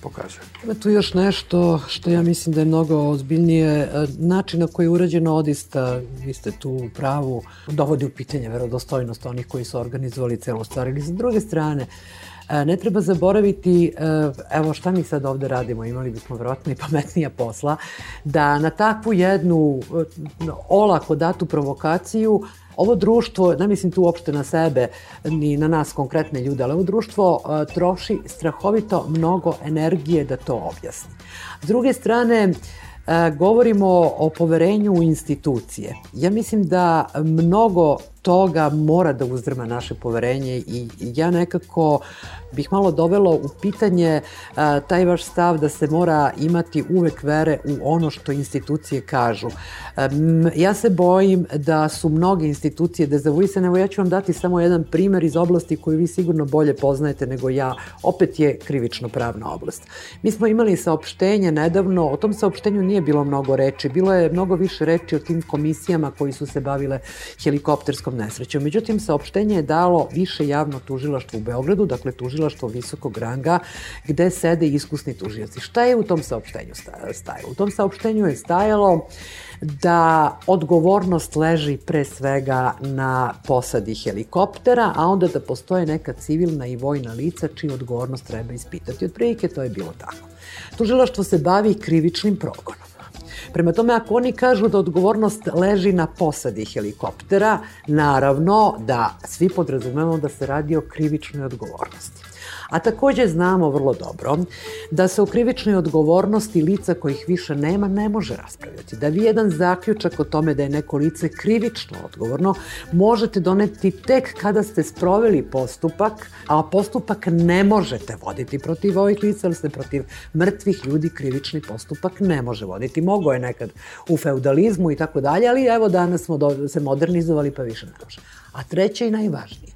pokazuje. Ima tu još nešto što ja mislim da je mnogo ozbiljnije. Način na koji je urađeno odista, vi ste tu u pravu, dovodi u pitanje verodostojnost onih koji su organizovali celu stvar. Ili sa druge strane, ne treba zaboraviti, e, evo šta mi sad ovde radimo, imali bismo verovatno i pametnija posla, da na takvu jednu e, olako datu provokaciju Ovo društvo, ne mislim tu uopšte na sebe, ni na nas konkretne ljude, ali ovo društvo troši strahovito mnogo energije da to objasni. S druge strane, govorimo o poverenju u institucije. Ja mislim da mnogo toga mora da uzdrma naše poverenje i ja nekako bih malo dovelo u pitanje a, taj vaš stav da se mora imati uvek vere u ono što institucije kažu. A, ja se bojim da su mnoge institucije dezavuisane. Evo ja ću vam dati samo jedan primer iz oblasti koju vi sigurno bolje poznajete nego ja. Opet je krivično pravna oblast. Mi smo imali saopštenje nedavno, o tom saopštenju nije bilo mnogo reči. Bilo je mnogo više reči o tim komisijama koji su se bavile helikopterskom nesrećom. Međutim, saopštenje je dalo više javno tužilaštvo u Beogradu, dakle tužilaštvo visokog ranga, gde sede iskusni tužioci. Šta je u tom saopštenju stajalo? U tom saopštenju je stajalo da odgovornost leži pre svega na posadi helikoptera, a onda da postoje neka civilna i vojna lica čiju odgovornost treba ispitati. Od prilike to je bilo tako. Tužilaštvo se bavi krivičnim progonom. Prema tome, ako oni kažu da odgovornost leži na posadi helikoptera, naravno da svi podrazumemo da se radi o krivičnoj odgovornosti. A takođe znamo vrlo dobro da se o krivičnoj odgovornosti lica kojih više nema ne može raspravljati. Da vi jedan zaključak o tome da je neko lice krivično odgovorno možete doneti tek kada ste sproveli postupak, a postupak ne možete voditi protiv ovih lica, ali se protiv mrtvih ljudi krivični postupak ne može voditi. Mogo je nekad u feudalizmu i tako dalje, ali evo danas smo se modernizovali pa više ne može. A treće i najvažnije,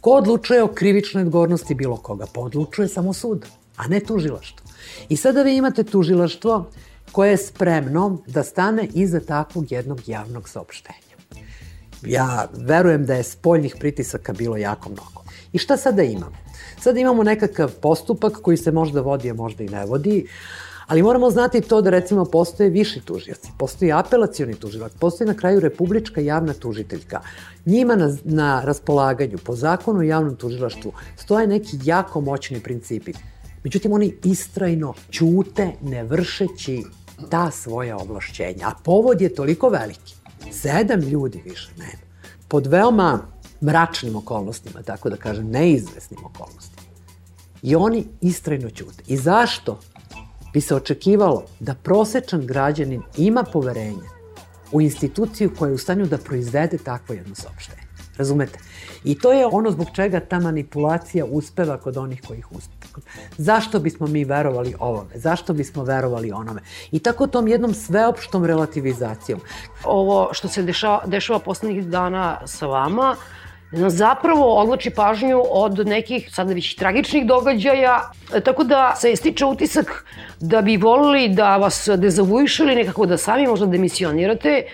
Ko odlučuje o krivičnoj odgovornosti bilo koga? Pa odlučuje samo sud, a ne tužilaštvo. I sada vi imate tužilaštvo koje je spremno da stane iza takvog jednog javnog saopštenja. Ja verujem da je spoljnih pritisaka bilo jako mnogo. I šta sada imamo? Sada imamo nekakav postupak koji se možda vodi, a možda i ne vodi. Ali moramo znati to da recimo postoje viši tužioci, postoji apelacioni tužilac, postoji na kraju republička javna tužiteljka. Njima na, na raspolaganju po zakonu o javnom tužilaštvu stoje neki jako moćni principi. Međutim, oni istrajno ćute ne vršeći ta svoja ovlašćenja. A povod je toliko veliki. Sedam ljudi više nema. Pod veoma mračnim okolnostima, tako da kažem, neizvesnim okolnostima. I oni istrajno ćute. I zašto? Bi se očekivalo da prosečan građanin ima poverenje u instituciju koja je u stanju da proizvede takvo jedno saopštenje. Razumete? I to je ono zbog čega ta manipulacija uspeva kod onih kojih uspeva. Zašto bismo mi verovali ovome? Zašto bismo verovali onome? I tako tom jednom sveopštom relativizacijom. Ovo što se dešava, dešava poslednjih dana sa vama, zapravo odlači pažnju od nekih sada već tragičnih događaja, tako da se stiče utisak da bi volili da vas dezavuišu nekako da sami možda demisionirate,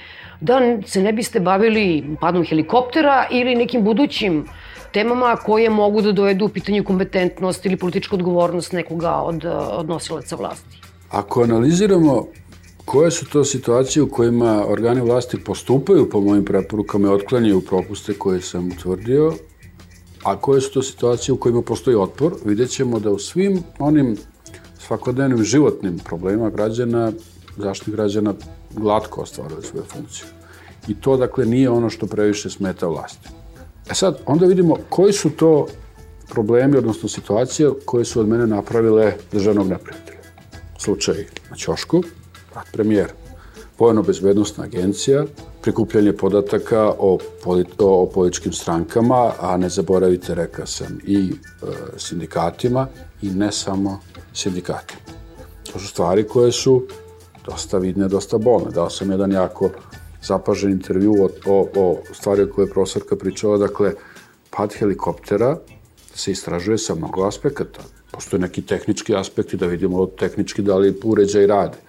da se ne biste bavili padom helikoptera ili nekim budućim temama koje mogu da dovedu u pitanju kompetentnost ili političku odgovornost nekoga od, od nosilaca vlasti. Ako analiziramo Koje su to situacije u kojima organi vlasti postupaju po mojim preporukama i otklanjaju propuste koje sam utvrdio, a koje su to situacije u kojima postoji otpor, vidjet ćemo da u svim onim svakodnevnim životnim problemima građana, zaštitnih građana glatko ostvaruje svoju funkciju. I to, dakle, nije ono što previše smeta vlasti. E sad, onda vidimo koji su to problemi, odnosno situacije koje su od mene napravile državnog neprijatelja. Slučaj na Ćošku, brat premijera. Vojno-bezbednostna agencija, prikupljanje podataka o, polit, o političkim strankama, a ne zaboravite, reka sam, i e, sindikatima i ne samo sindikatima. To su stvari koje su dosta vidne, dosta bolne. Dao sam jedan jako zapažen intervju o, o, o stvari koje je profesorka pričala, dakle, pad helikoptera se istražuje sa mnogo aspekata. Postoje neki tehnički aspekti da vidimo tehnički da li uređaj rade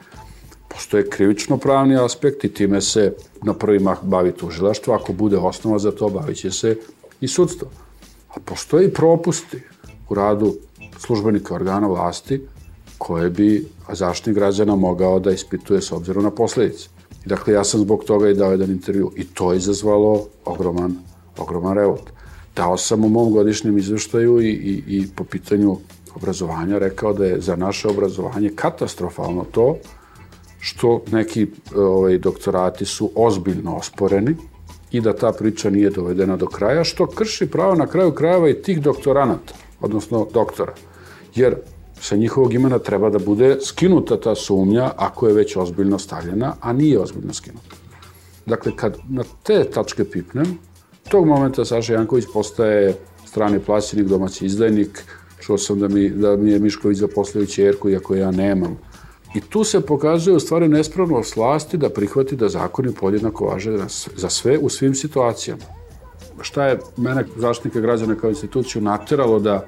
postoje krivično pravni aspekt i time se na prvi mah bavi tužilaštvo, ako bude osnova za to bavit će se i sudstvo. A postoje i propusti u radu službenika organa vlasti koje bi zaštitnik građana mogao da ispituje s obzirom na posledice. I dakle, ja sam zbog toga i dao jedan intervju i to je izazvalo ogroman, ogroman revolt. Dao sam u mom godišnjem izveštaju i, i, i po pitanju obrazovanja rekao da je za naše obrazovanje katastrofalno to što neki ovaj, doktorati su ozbiljno osporeni i da ta priča nije dovedena do kraja, što krši pravo na kraju krajeva i tih doktoranata, odnosno doktora. Jer sa njihovog imena treba da bude skinuta ta sumnja ako je već ozbiljno stavljena, a nije ozbiljno skinuta. Dakle, kad na te tačke pipnem, tog momenta Saša Janković postaje strani plaćenik, domaći izdajnik, čuo sam da mi, da mi je Mišković zaposlio čerku, iako ja nemam. I tu se pokazuje u stvari nespravnost vlasti da prihvati da zakoni podjednako važe za sve u svim situacijama. Šta je mene, zaštitnika građana kao instituciju, nateralo da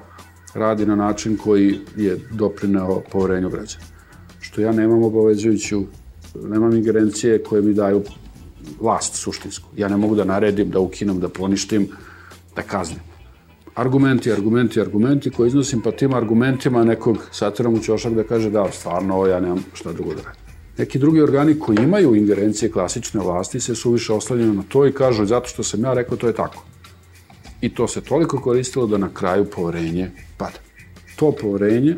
radi na način koji je doprineo poverenju građana? Što ja nemam obavezujuću, nemam ingerencije koje mi daju vlast suštinsku. Ja ne mogu da naredim, da ukinem, da poništim, da kaznim argumenti, argumenti, argumenti koje iznosim, pa tim argumentima nekog satiram u čošak da kaže da, stvarno ja nemam šta drugo da radim. Neki drugi organi koji imaju ingerencije klasične vlasti se suviše oslanjaju na to i kažu zato što sam ja rekao to je tako. I to se toliko koristilo da na kraju poverenje pada. To poverenje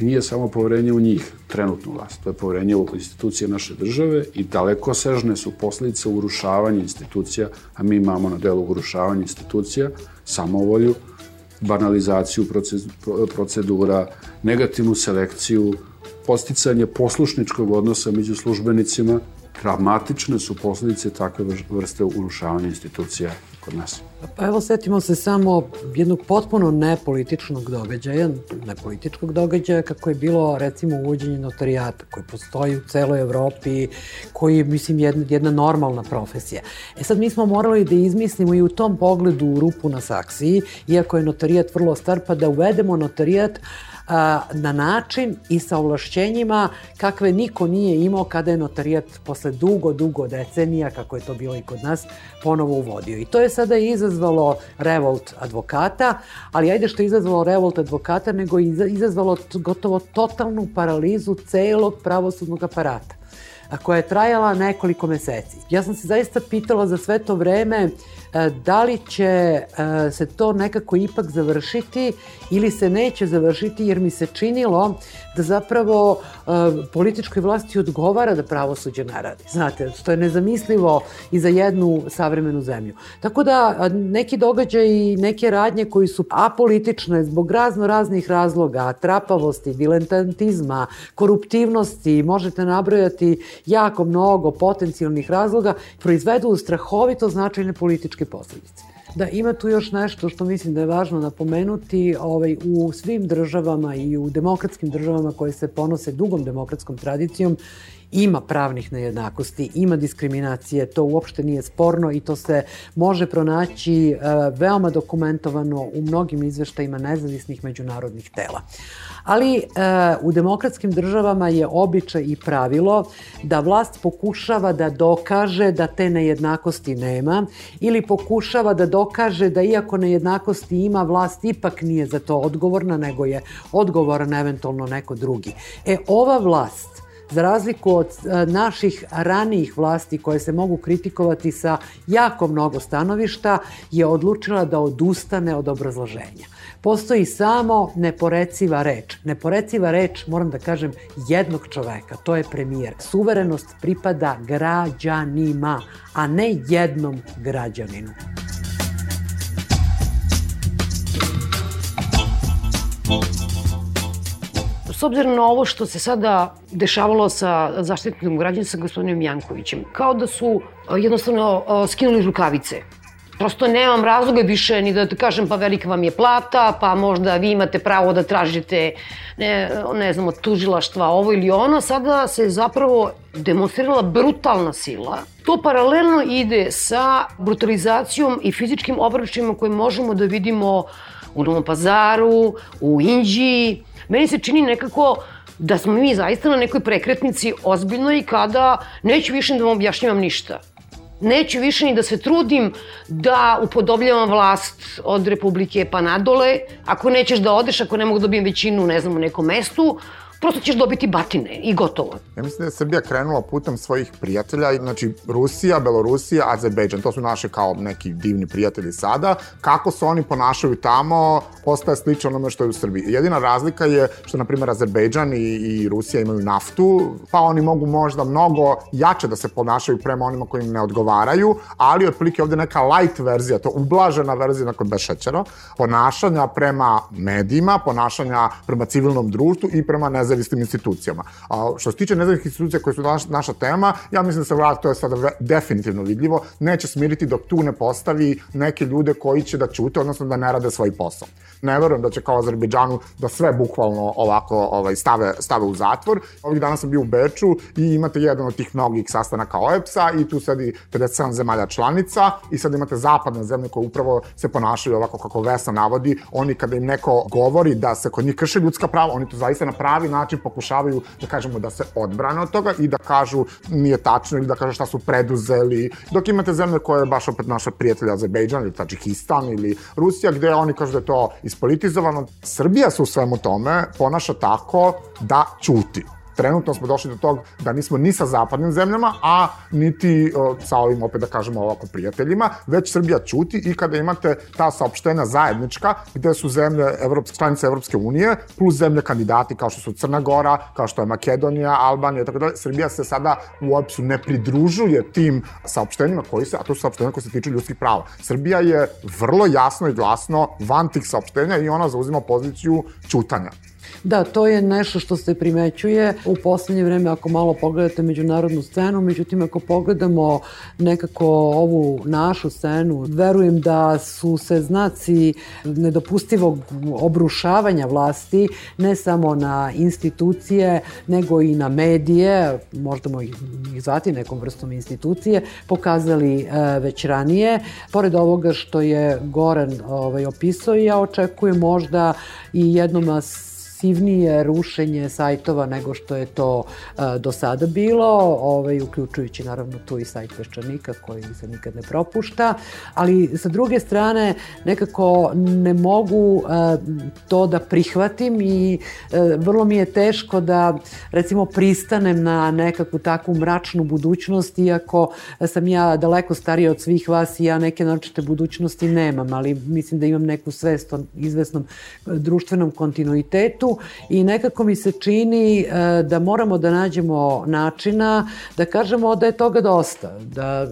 nije samo poverenje u njih, trenutnu vlast, to je poverenje u institucije naše države i daleko sežne su posledice urušavanja institucija, a mi imamo na delu urušavanja institucija, samovolju, banalizaciju procedura, negativnu selekciju, posticanje poslušničkog odnosa među službenicima, dramatične su posledice takve vrste urušavanja institucija kod nas. Pa evo, setimo se samo jednog potpuno nepolitičnog događaja, nepolitičkog događaja kako je bilo recimo uvođenje notarijata koji postoji u celoj Evropi, koji je, mislim, jedna, jedna normalna profesija. E sad mi smo morali da izmislimo i u tom pogledu rupu na saksiji, iako je notarijat vrlo star, pa da uvedemo notarijat na način i sa ovlašćenjima kakve niko nije imao kada je notarijat posle dugo, dugo decenija, kako je to bilo i kod nas, ponovo uvodio. I to je sada izazvalo revolt advokata, ali ajde što je izazvalo revolt advokata, nego izazvalo gotovo totalnu paralizu celog pravosudnog aparata a koja je trajala nekoliko meseci. Ja sam se zaista pitala za sve to vreme E, da li će e, se to nekako ipak završiti ili se neće završiti jer mi se činilo da zapravo e, političkoj vlasti odgovara da pravosuđe ne radi. Znate, što je nezamislivo i za jednu savremenu zemlju. Tako da neki događaj i neke radnje koji su apolitične zbog razno raznih razloga, trapavosti, dilentantizma, koruptivnosti, možete nabrojati jako mnogo potencijalnih razloga, proizvedu strahovito značajne političke posledice. Da, ima tu još nešto što mislim da je važno napomenuti. Ovaj, u svim državama i u demokratskim državama koje se ponose dugom demokratskom tradicijom ima pravnih nejednakosti, ima diskriminacije, to uopšte nije sporno i to se može pronaći e, veoma dokumentovano u mnogim izveštajima nezavisnih međunarodnih tela. Ali e, u demokratskim državama je običaj i pravilo da vlast pokušava da dokaže da te nejednakosti nema ili pokušava da dokaže da iako nejednakosti ima, vlast ipak nije za to odgovorna, nego je odgovoran eventualno neko drugi. E, ova vlast za razliku od e, naših ranijih vlasti koje se mogu kritikovati sa jako mnogo stanovišta, je odlučila da odustane od obrazloženja. Postoji samo neporeciva reč. Neporeciva reč, moram da kažem, jednog čoveka, to je premijer. Suverenost pripada građanima, a ne jednom građaninu. S obzirom na ovo što se sada dešavalo sa zaštitnikom građana sa gospodinom Jankovićem, kao da su jednostavno skinuli rukavice Prosto nemam razloga više ni da kažem pa velika vam je plata, pa možda vi imate pravo da tražite ne, ne znam, tužilaštva ovo ili ono. Sada se zapravo demonstrirala brutalna sila. To paralelno ide sa brutalizacijom i fizičkim obračima koje možemo da vidimo u Novom pazaru, u Indiji. Meni se čini nekako da smo mi zaista na nekoj prekretnici ozbiljnoj kada neću više da vam objašnjavam ništa. Neću više ni da se trudim da upodobljavam vlast od Republike pa nadole. Ako nećeš da odeš, ako ne mogu da dobijem većinu, ne znam, u nekom mestu, prosto ćeš dobiti batine i gotovo. Ja mislim da je Srbija krenula putem svojih prijatelja, znači Rusija, Belorusija, Azerbejdžan, to su naše kao neki divni prijatelji sada. Kako se oni ponašaju tamo, postaje slično onome što je u Srbiji. Jedina razlika je što, na primjer, Azerbejdžan i, i Rusija imaju naftu, pa oni mogu možda mnogo jače da se ponašaju prema onima koji im ne odgovaraju, ali otprilike ovde neka light verzija, to ublažena verzija, nakon bez šećera, ponašanja prema medijima, ponašanja prema civilnom društvu i prema nezavisnim institucijama. A što se tiče nezavisnih institucija koje su naš, naša tema, ja mislim da se vlada, to je sada definitivno vidljivo, neće smiriti dok tu ne postavi neke ljude koji će da ćute, odnosno da ne rade svoj posao. Ne verujem da će kao Azerbejdžanu da sve bukvalno ovako ovaj, stave, stave u zatvor. Ovih dana sam bio u Beču i imate jedan od tih mnogih sastanaka OEPS-a i tu sedi 57 zemalja članica i sad imate zapadne zemlje koje upravo se ponašaju ovako kako Vesna navodi. Oni kada im neko govori da se kod njih krše ljudska prava, oni to zaista na pravi način pokušavaju da kažemo da se odbrane od toga i da kažu nije tačno ili da kažu šta su preduzeli. Dok imate zemlje koje je baš opet naša prijatelja Azerbejdžan ili Tadžikistan ili Rusija gde oni kažu da je to ispolitizovano. Srbija se u svemu tome ponaša tako da ćuti trenutno smo došli do tog da nismo ni sa zapadnim zemljama, a niti sa ovim, opet da kažemo ovako, prijateljima, već Srbija ćuti i kada imate ta saopštenja zajednička, gde su zemlje Evropske, članice Evropske unije, plus zemlje kandidati kao što su Crna Gora, kao što je Makedonija, Albanija, tako dalje, Srbija se sada u OEPS-u ne pridružuje tim saopštenjima koji se, a to su saopštenja koji se tiču ljudskih prava. Srbija je vrlo jasno i glasno van tih saopštenja i ona zauzima poziciju ćutanja. Da, to je nešto što se primećuje u poslednje vreme ako malo pogledate međunarodnu scenu, međutim ako pogledamo nekako ovu našu scenu, verujem da su se znaci nedopustivog obrušavanja vlasti ne samo na institucije, nego i na medije, možda ih zvati nekom vrstom institucije, pokazali e, već ranije. Pored ovoga što je Goran ovaj, opisao, ja očekujem možda i jednom agresivnije rušenje sajtova nego što je to uh, do sada bilo, ovaj, uključujući naravno tu i sajt Peščanika koji se nikad ne propušta, ali sa druge strane nekako ne mogu uh, to da prihvatim i uh, vrlo mi je teško da recimo pristanem na nekakvu takvu mračnu budućnost, iako sam ja daleko starija od svih vas i ja neke naočite budućnosti nemam, ali mislim da imam neku svest o izvesnom društvenom kontinuitetu svetu i nekako mi se čini e, da moramo da nađemo načina da kažemo da je toga dosta, da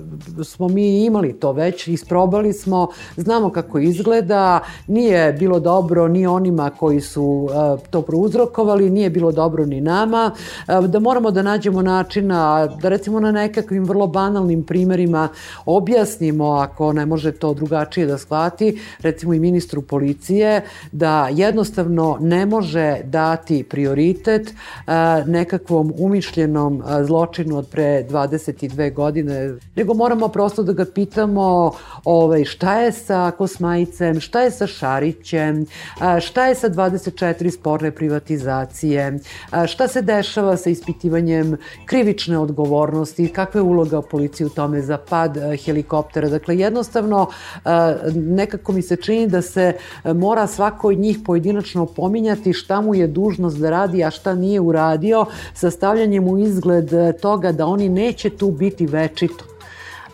smo mi imali to već, isprobali smo, znamo kako izgleda, nije bilo dobro ni onima koji su e, to prouzrokovali, nije bilo dobro ni nama, e, da moramo da nađemo načina da recimo na nekakvim vrlo banalnim primerima objasnimo ako ne može to drugačije da shvati, recimo i ministru policije, da jednostavno ne može dati prioritet nekakvom umišljenom zločinu od pre 22 godine, nego moramo prosto da ga pitamo ovaj, šta je sa Kosmajicem, šta je sa Šarićem, šta je sa 24 sporne privatizacije, šta se dešava sa ispitivanjem krivične odgovornosti, kakva je uloga policije u tome za pad helikoptera. Dakle, jednostavno nekako mi se čini da se mora svako od njih pojedinačno pominjati šta mu je dužnost da radi, a šta nije uradio, sastavljanjem u izgled toga da oni neće tu biti večito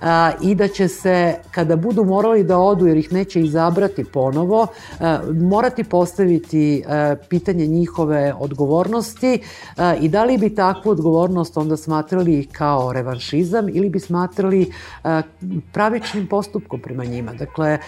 a, i da će se, kada budu morali da odu, jer ih neće izabrati ponovo, morati postaviti pitanje njihove odgovornosti i da li bi takvu odgovornost onda smatrali kao revanšizam ili bi smatrali pravičnim postupkom prema njima. Dakle,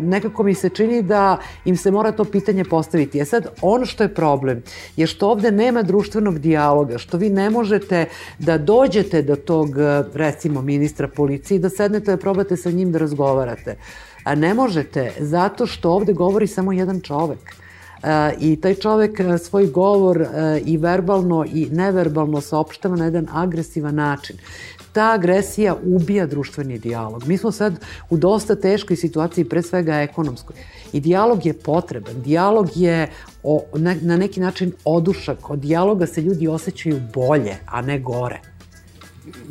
nekako mi se čini da im se mora to pitanje postaviti. E sad, ono što je problem je što ovde nema društvenog dijaloga, što vi ne možete da dođete do tog, recimo, ministra policije da sednete da probate sa njim da razgovarate. A ne možete, zato što ovde govori samo jedan čovek. E, I taj čovek e, svoj govor e, i verbalno i neverbalno saopštava na jedan agresivan način ta agresija ubija društveni dijalog. Mi smo sad u dosta teškoj situaciji, pre svega ekonomskoj. I dijalog je potreban. Dijalog je o, na, na neki način odušak. Od dijaloga se ljudi osjećaju bolje, a ne gore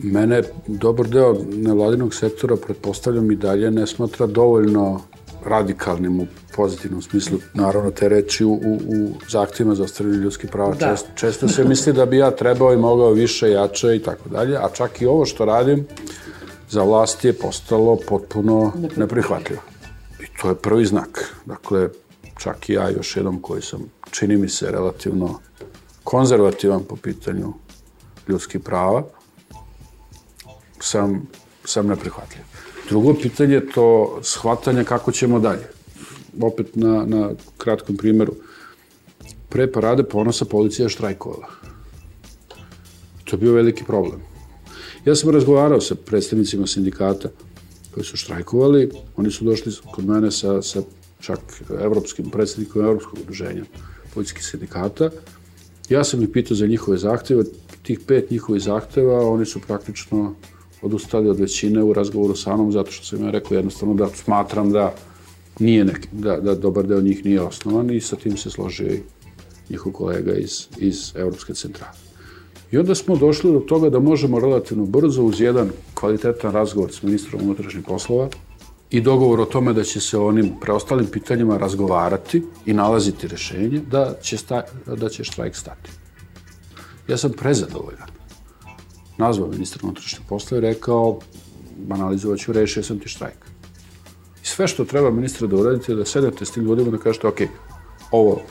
mene dobar deo nevladinog sektora, pretpostavljam i dalje, ne smatra dovoljno radikalnim u pozitivnom smislu, naravno te reči u, u, u zahtjevima za ostvaranje ljudskih prava. Da. Često, često se misli da bi ja trebao i mogao više, jače i tako dalje, a čak i ovo što radim za vlast je postalo potpuno neprihvatljivo. I to je prvi znak. Dakle, čak i ja još jednom koji sam, čini mi se, relativno konzervativan po pitanju ljudskih prava, sam, sam neprihvatljiv. Drugo pitanje je to shvatanje kako ćemo dalje. Opet na, na kratkom primjeru. Pre parade ponosa policija štrajkovala. To je bio veliki problem. Ja sam razgovarao sa predstavnicima sindikata koji su štrajkovali. Oni su došli kod mene sa, sa čak evropskim predstavnikom Evropskog udruženja policijskih sindikata. Ja sam ih pitao za njihove zahteve. Tih pet njihovih zahteva, oni su praktično odustali od većine u razgovoru sa mnom, zato što sam ja rekao jednostavno da smatram da nije neki, da, da dobar deo njih nije osnovan i sa tim se složio i njihov kolega iz, iz Evropske centrale. I onda smo došli do toga da možemo relativno brzo uz jedan kvalitetan razgovor s ministrom unutrašnjih poslova i dogovor o tome da će se o onim preostalim pitanjima razgovarati i nalaziti rešenje, da će, sta, da će štrajk stati. Ja sam prezadovoljan nazvao ministra unutrašnjih posla i rekao, analizovat ću, rešio sam ti štrajk. I sve što treba ministra da uradite je da sedete s tim ljudima da kažete, ok, ovo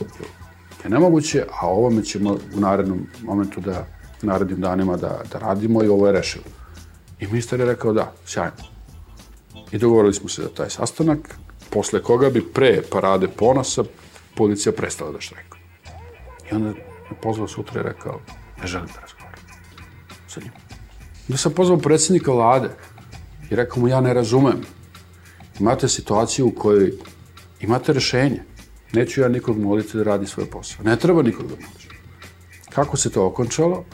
je nemoguće, a ovome ćemo u narednom momentu da, narednim danima da, da radimo i ovo je rešilo. I ministar je rekao da, sjajno. I dogovorili smo se za taj sastanak, posle koga bi pre parade ponosa policija prestala da štrajkuje. I onda me pozvao sutra i rekao, ne želim da razgovaram sa njim. Onda sam pozvao predsednika vlade i rekao mu ja ne razumem. Imate situaciju u kojoj imate rešenje. Neću ja nikog moliti da radi svoj posao. Ne treba nikog da moliš. Kako se to okončalo?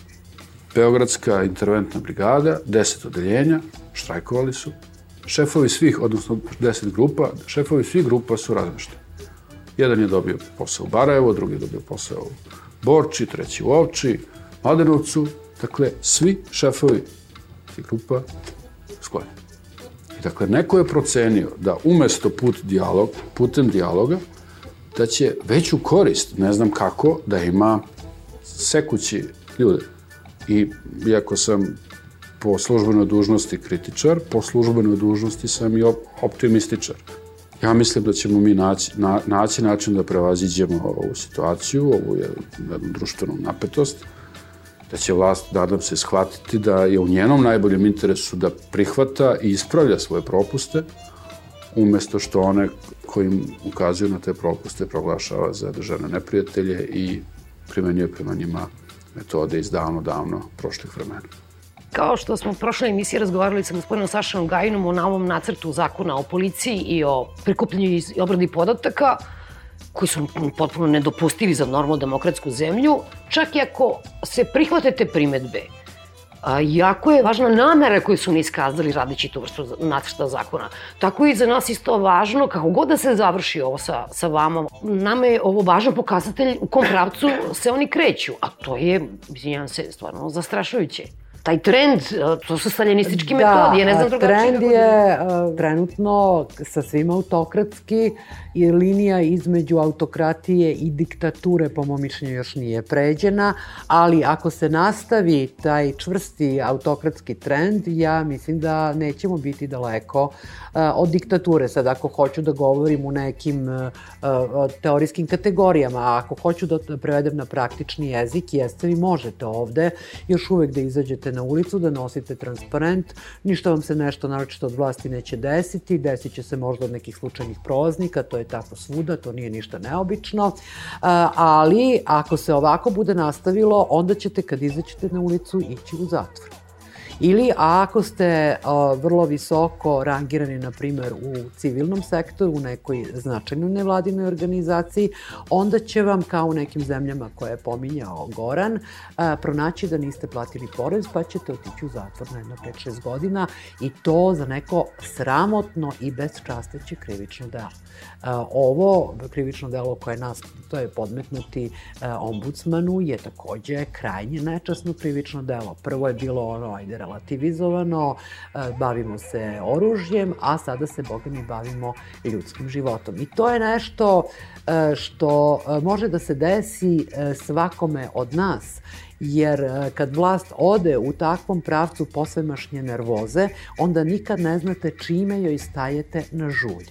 Beogradska interventna brigada, deset odeljenja, štrajkovali su. Šefovi svih, odnosno deset grupa, šefovi svih grupa su razmešteni. Jedan je dobio posao u Barajevo, drugi je dobio posao u Borči, treći u Ovči, Mladenovcu, Dakle, svi šefovi tih grupa sklonjeni. I dakle, neko je procenio da umesto put dijalog, putem dijaloga, da će veću korist, ne znam kako, da ima sekući ljude. I iako sam po službenoj dužnosti kritičar, po službenoj dužnosti sam i optimističar. Ja mislim da ćemo mi naći, na, naći način da prevaziđemo ovu situaciju, ovu jednu društvenu napetost, da će vlast, nadam se, shvatiti da je u njenom najboljem interesu da prihvata i ispravlja svoje propuste, umesto što one kojim ukazuju na te propuste proglašava za državne neprijatelje i primenjuje prema njima metode iz davno, davno prošlih vremena. Kao što smo u prošloj emisiji razgovarali sa gospodinom Sašanom Gajinom o novom nacrtu zakona o policiji i o prikupljenju i obradi podataka, koji su potpuno nedopustivi za normalnu demokratsku zemlju, čak i ako se prihvate te primetbe, a, jako je važna namera koju su mi iskazali radići tu vrstu nacrta zakona. Tako i za nas isto važno, kako god da se završi ovo sa, sa vama, nama je ovo važan pokazatelj u kom pravcu se oni kreću, a to je, izvinjam se, stvarno zastrašujuće taj trend, to su staljinistički da, metodi, ja ne znam drugačije. trend je uh, trenutno sa svim autokratski i linija između autokratije i diktature, po mom mišljenju, još nije pređena, ali ako se nastavi taj čvrsti autokratski trend, ja mislim da nećemo biti daleko uh, od diktature. Sad, ako hoću da govorim u nekim uh, teorijskim kategorijama, a ako hoću da prevedem na praktični jezik, jeste vi možete ovde još uvek da izađete na ulicu, da nosite transparent, ništa vam se nešto naročito od vlasti neće desiti, desit će se možda od nekih slučajnih prolaznika, to je tako svuda, to nije ništa neobično, ali ako se ovako bude nastavilo, onda ćete kad izaćete na ulicu ići u zatvor. Ili ako ste vrlo visoko rangirani, na primer, u civilnom sektoru, u nekoj značajnoj nevladinoj organizaciji, onda će vam, kao u nekim zemljama koje je pominjao Goran, pronaći da niste platili porez, pa ćete otići u zatvor na jedno 5-6 godina i to za neko sramotno i bezčasteće krivično delo. Ovo krivično delo koje nas, to je podmetnuti ombudsmanu, je takođe krajnje nečasno krivično delo. Prvo je bilo ono, ajde, relativizovano, e, bavimo se oružjem, a sada se, boga mi, bavimo ljudskim životom. I to je nešto e, što e, može da se desi svakome od nas, jer kad vlast ode u takvom pravcu posvemašnje nervoze, onda nikad ne znate čime joj stajete na žulj.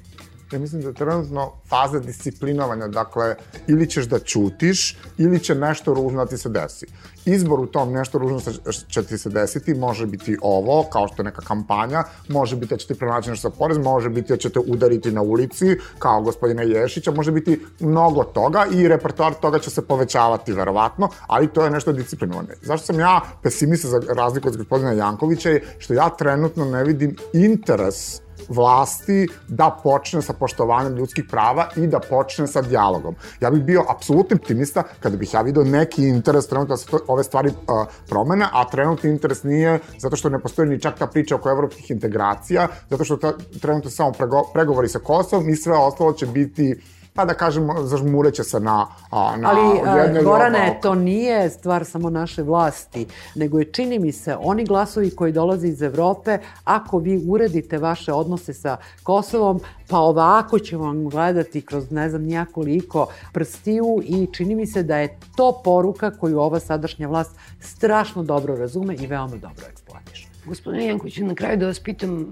Ja mislim da je trenutno faza disciplinovanja, dakle, ili ćeš da ćutiš, ili će nešto ružno da ti se desi. Izbor u tom nešto ružno će ti se desiti, može biti ovo, kao što je neka kampanja, može biti da ćete pronaći nešto sa porez, može biti da ćete udariti na ulici, kao gospodina Ješića, može biti mnogo toga i repertoar toga će se povećavati, verovatno, ali to je nešto disciplinovane. Zašto sam ja pesimista za razliku od gospodina Jankovića je što ja trenutno ne vidim interes vlasti da počne sa poštovanjem ljudskih prava i da počne sa dijalogom. Ja bih bio apsolutni optimista kada bih ja video neki interes trenutno da se to, ove stvari uh, promene, a trenutni interes nije zato što ne postoji ni čak ta priča oko evropskih integracija, zato što ta, trenutno samo prego, pregovori sa Kosovom i sve ostalo će biti pa da kažem, zažmureće se na, na Ali, jedne Gorane, to nije stvar samo naše vlasti, nego je, čini mi se, oni glasovi koji dolaze iz Evrope, ako vi uredite vaše odnose sa Kosovom, pa ovako će vam gledati kroz ne znam nijakoliko prstiju i čini mi se da je to poruka koju ova sadašnja vlast strašno dobro razume i veoma dobro eksploatiše. Gospodine Janković, na kraju da vas pitam,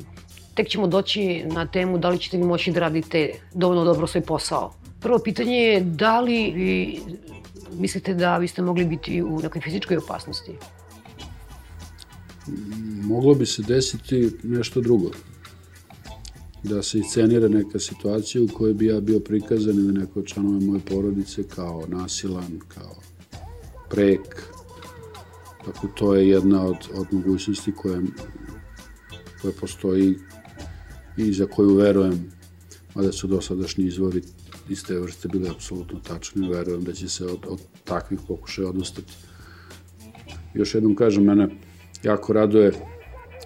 tek ćemo doći na temu da li ćete vi moći da radite dovoljno dobro svoj posao. Prvo pitanje je da li vi mislite da vi ste mogli biti u nekoj fizičkoj opasnosti? Moglo bi se desiti nešto drugo. Da se iscenira neka situacija u kojoj bi ja bio prikazan ili neko od članova moje porodice kao nasilan, kao prek. Tako to je jedna od, od mogućnosti koje, koje postoji i za koju verujem, mada su dosadašnji izvori iz te vrste bile apsolutno tačni, verujem da će se od, od takvih pokušaja odustati. Još jednom kažem, mene jako raduje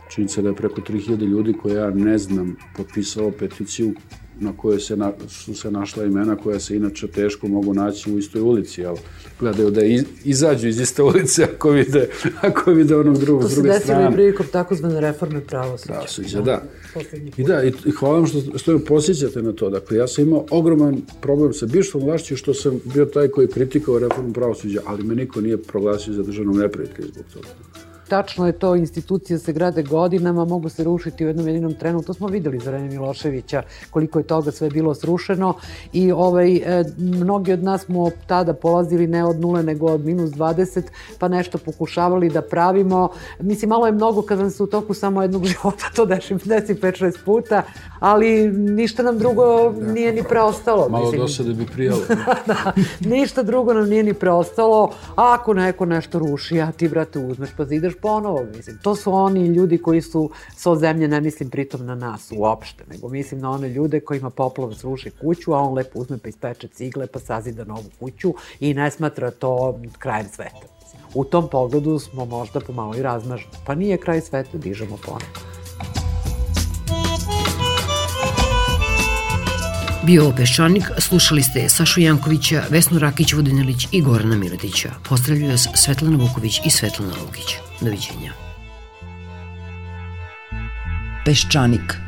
činjenica da je preko 3000 ljudi koje ja ne znam potpisalo peticiju na kojoj se na, su se našla imena koja se inače teško mogu naći u istoj ulici, ali gledaju da iz, izađu iz iste ulice ako vide, ako vide onog drugog s druge strane. To se desilo i prilikom takozvane reforme pravosuđa. Pravosuđa, da. I da, i, i hvala vam što, što me posjećate na to. Dakle, ja sam imao ogroman problem sa bivšom vlašću što sam bio taj koji kritikao reformu pravosuđa, ali me niko nije proglasio za državnom neprijatelju zbog toga. Tačno je to, institucije se grade godinama, mogu se rušiti u jednom jedinom trenu. To smo videli za vreme Miloševića, koliko je toga sve bilo srušeno i ovaj, e, mnogi od nas smo tada polazili ne od nule, nego od minus 20, pa nešto pokušavali da pravimo. Mislim, malo je mnogo kad vam se u toku samo jednog <laughs> života to deši, desi 5-6 puta, ali ništa nam drugo da. nije ni preostalo. Malo Mislim, dosade bi prijalo. <laughs> da, ništa drugo nam nije ni preostalo. Ako neko nešto ruši, a ti, brate, uzmeš pa zideš ponovo, mislim. To su oni ljudi koji su so zemlje, ne mislim pritom na nas uopšte, nego mislim na one ljude kojima poplov sruši kuću, a on lepo uzme pa ispeče cigle, pa sazida novu kuću i ne smatra to krajem sveta. U tom pogledu smo možda pomalo i razmažni. Pa nije kraj sveta, dižemo ponovo. Bio Peščanik, slušali ste Sašu Jankovića, Vesnu Rakić-Vodinelić i Gorana Miletića. Pozdravljaju vas Svetlana Vuković i Svetlana Lukić. Doviđenja. Peščanik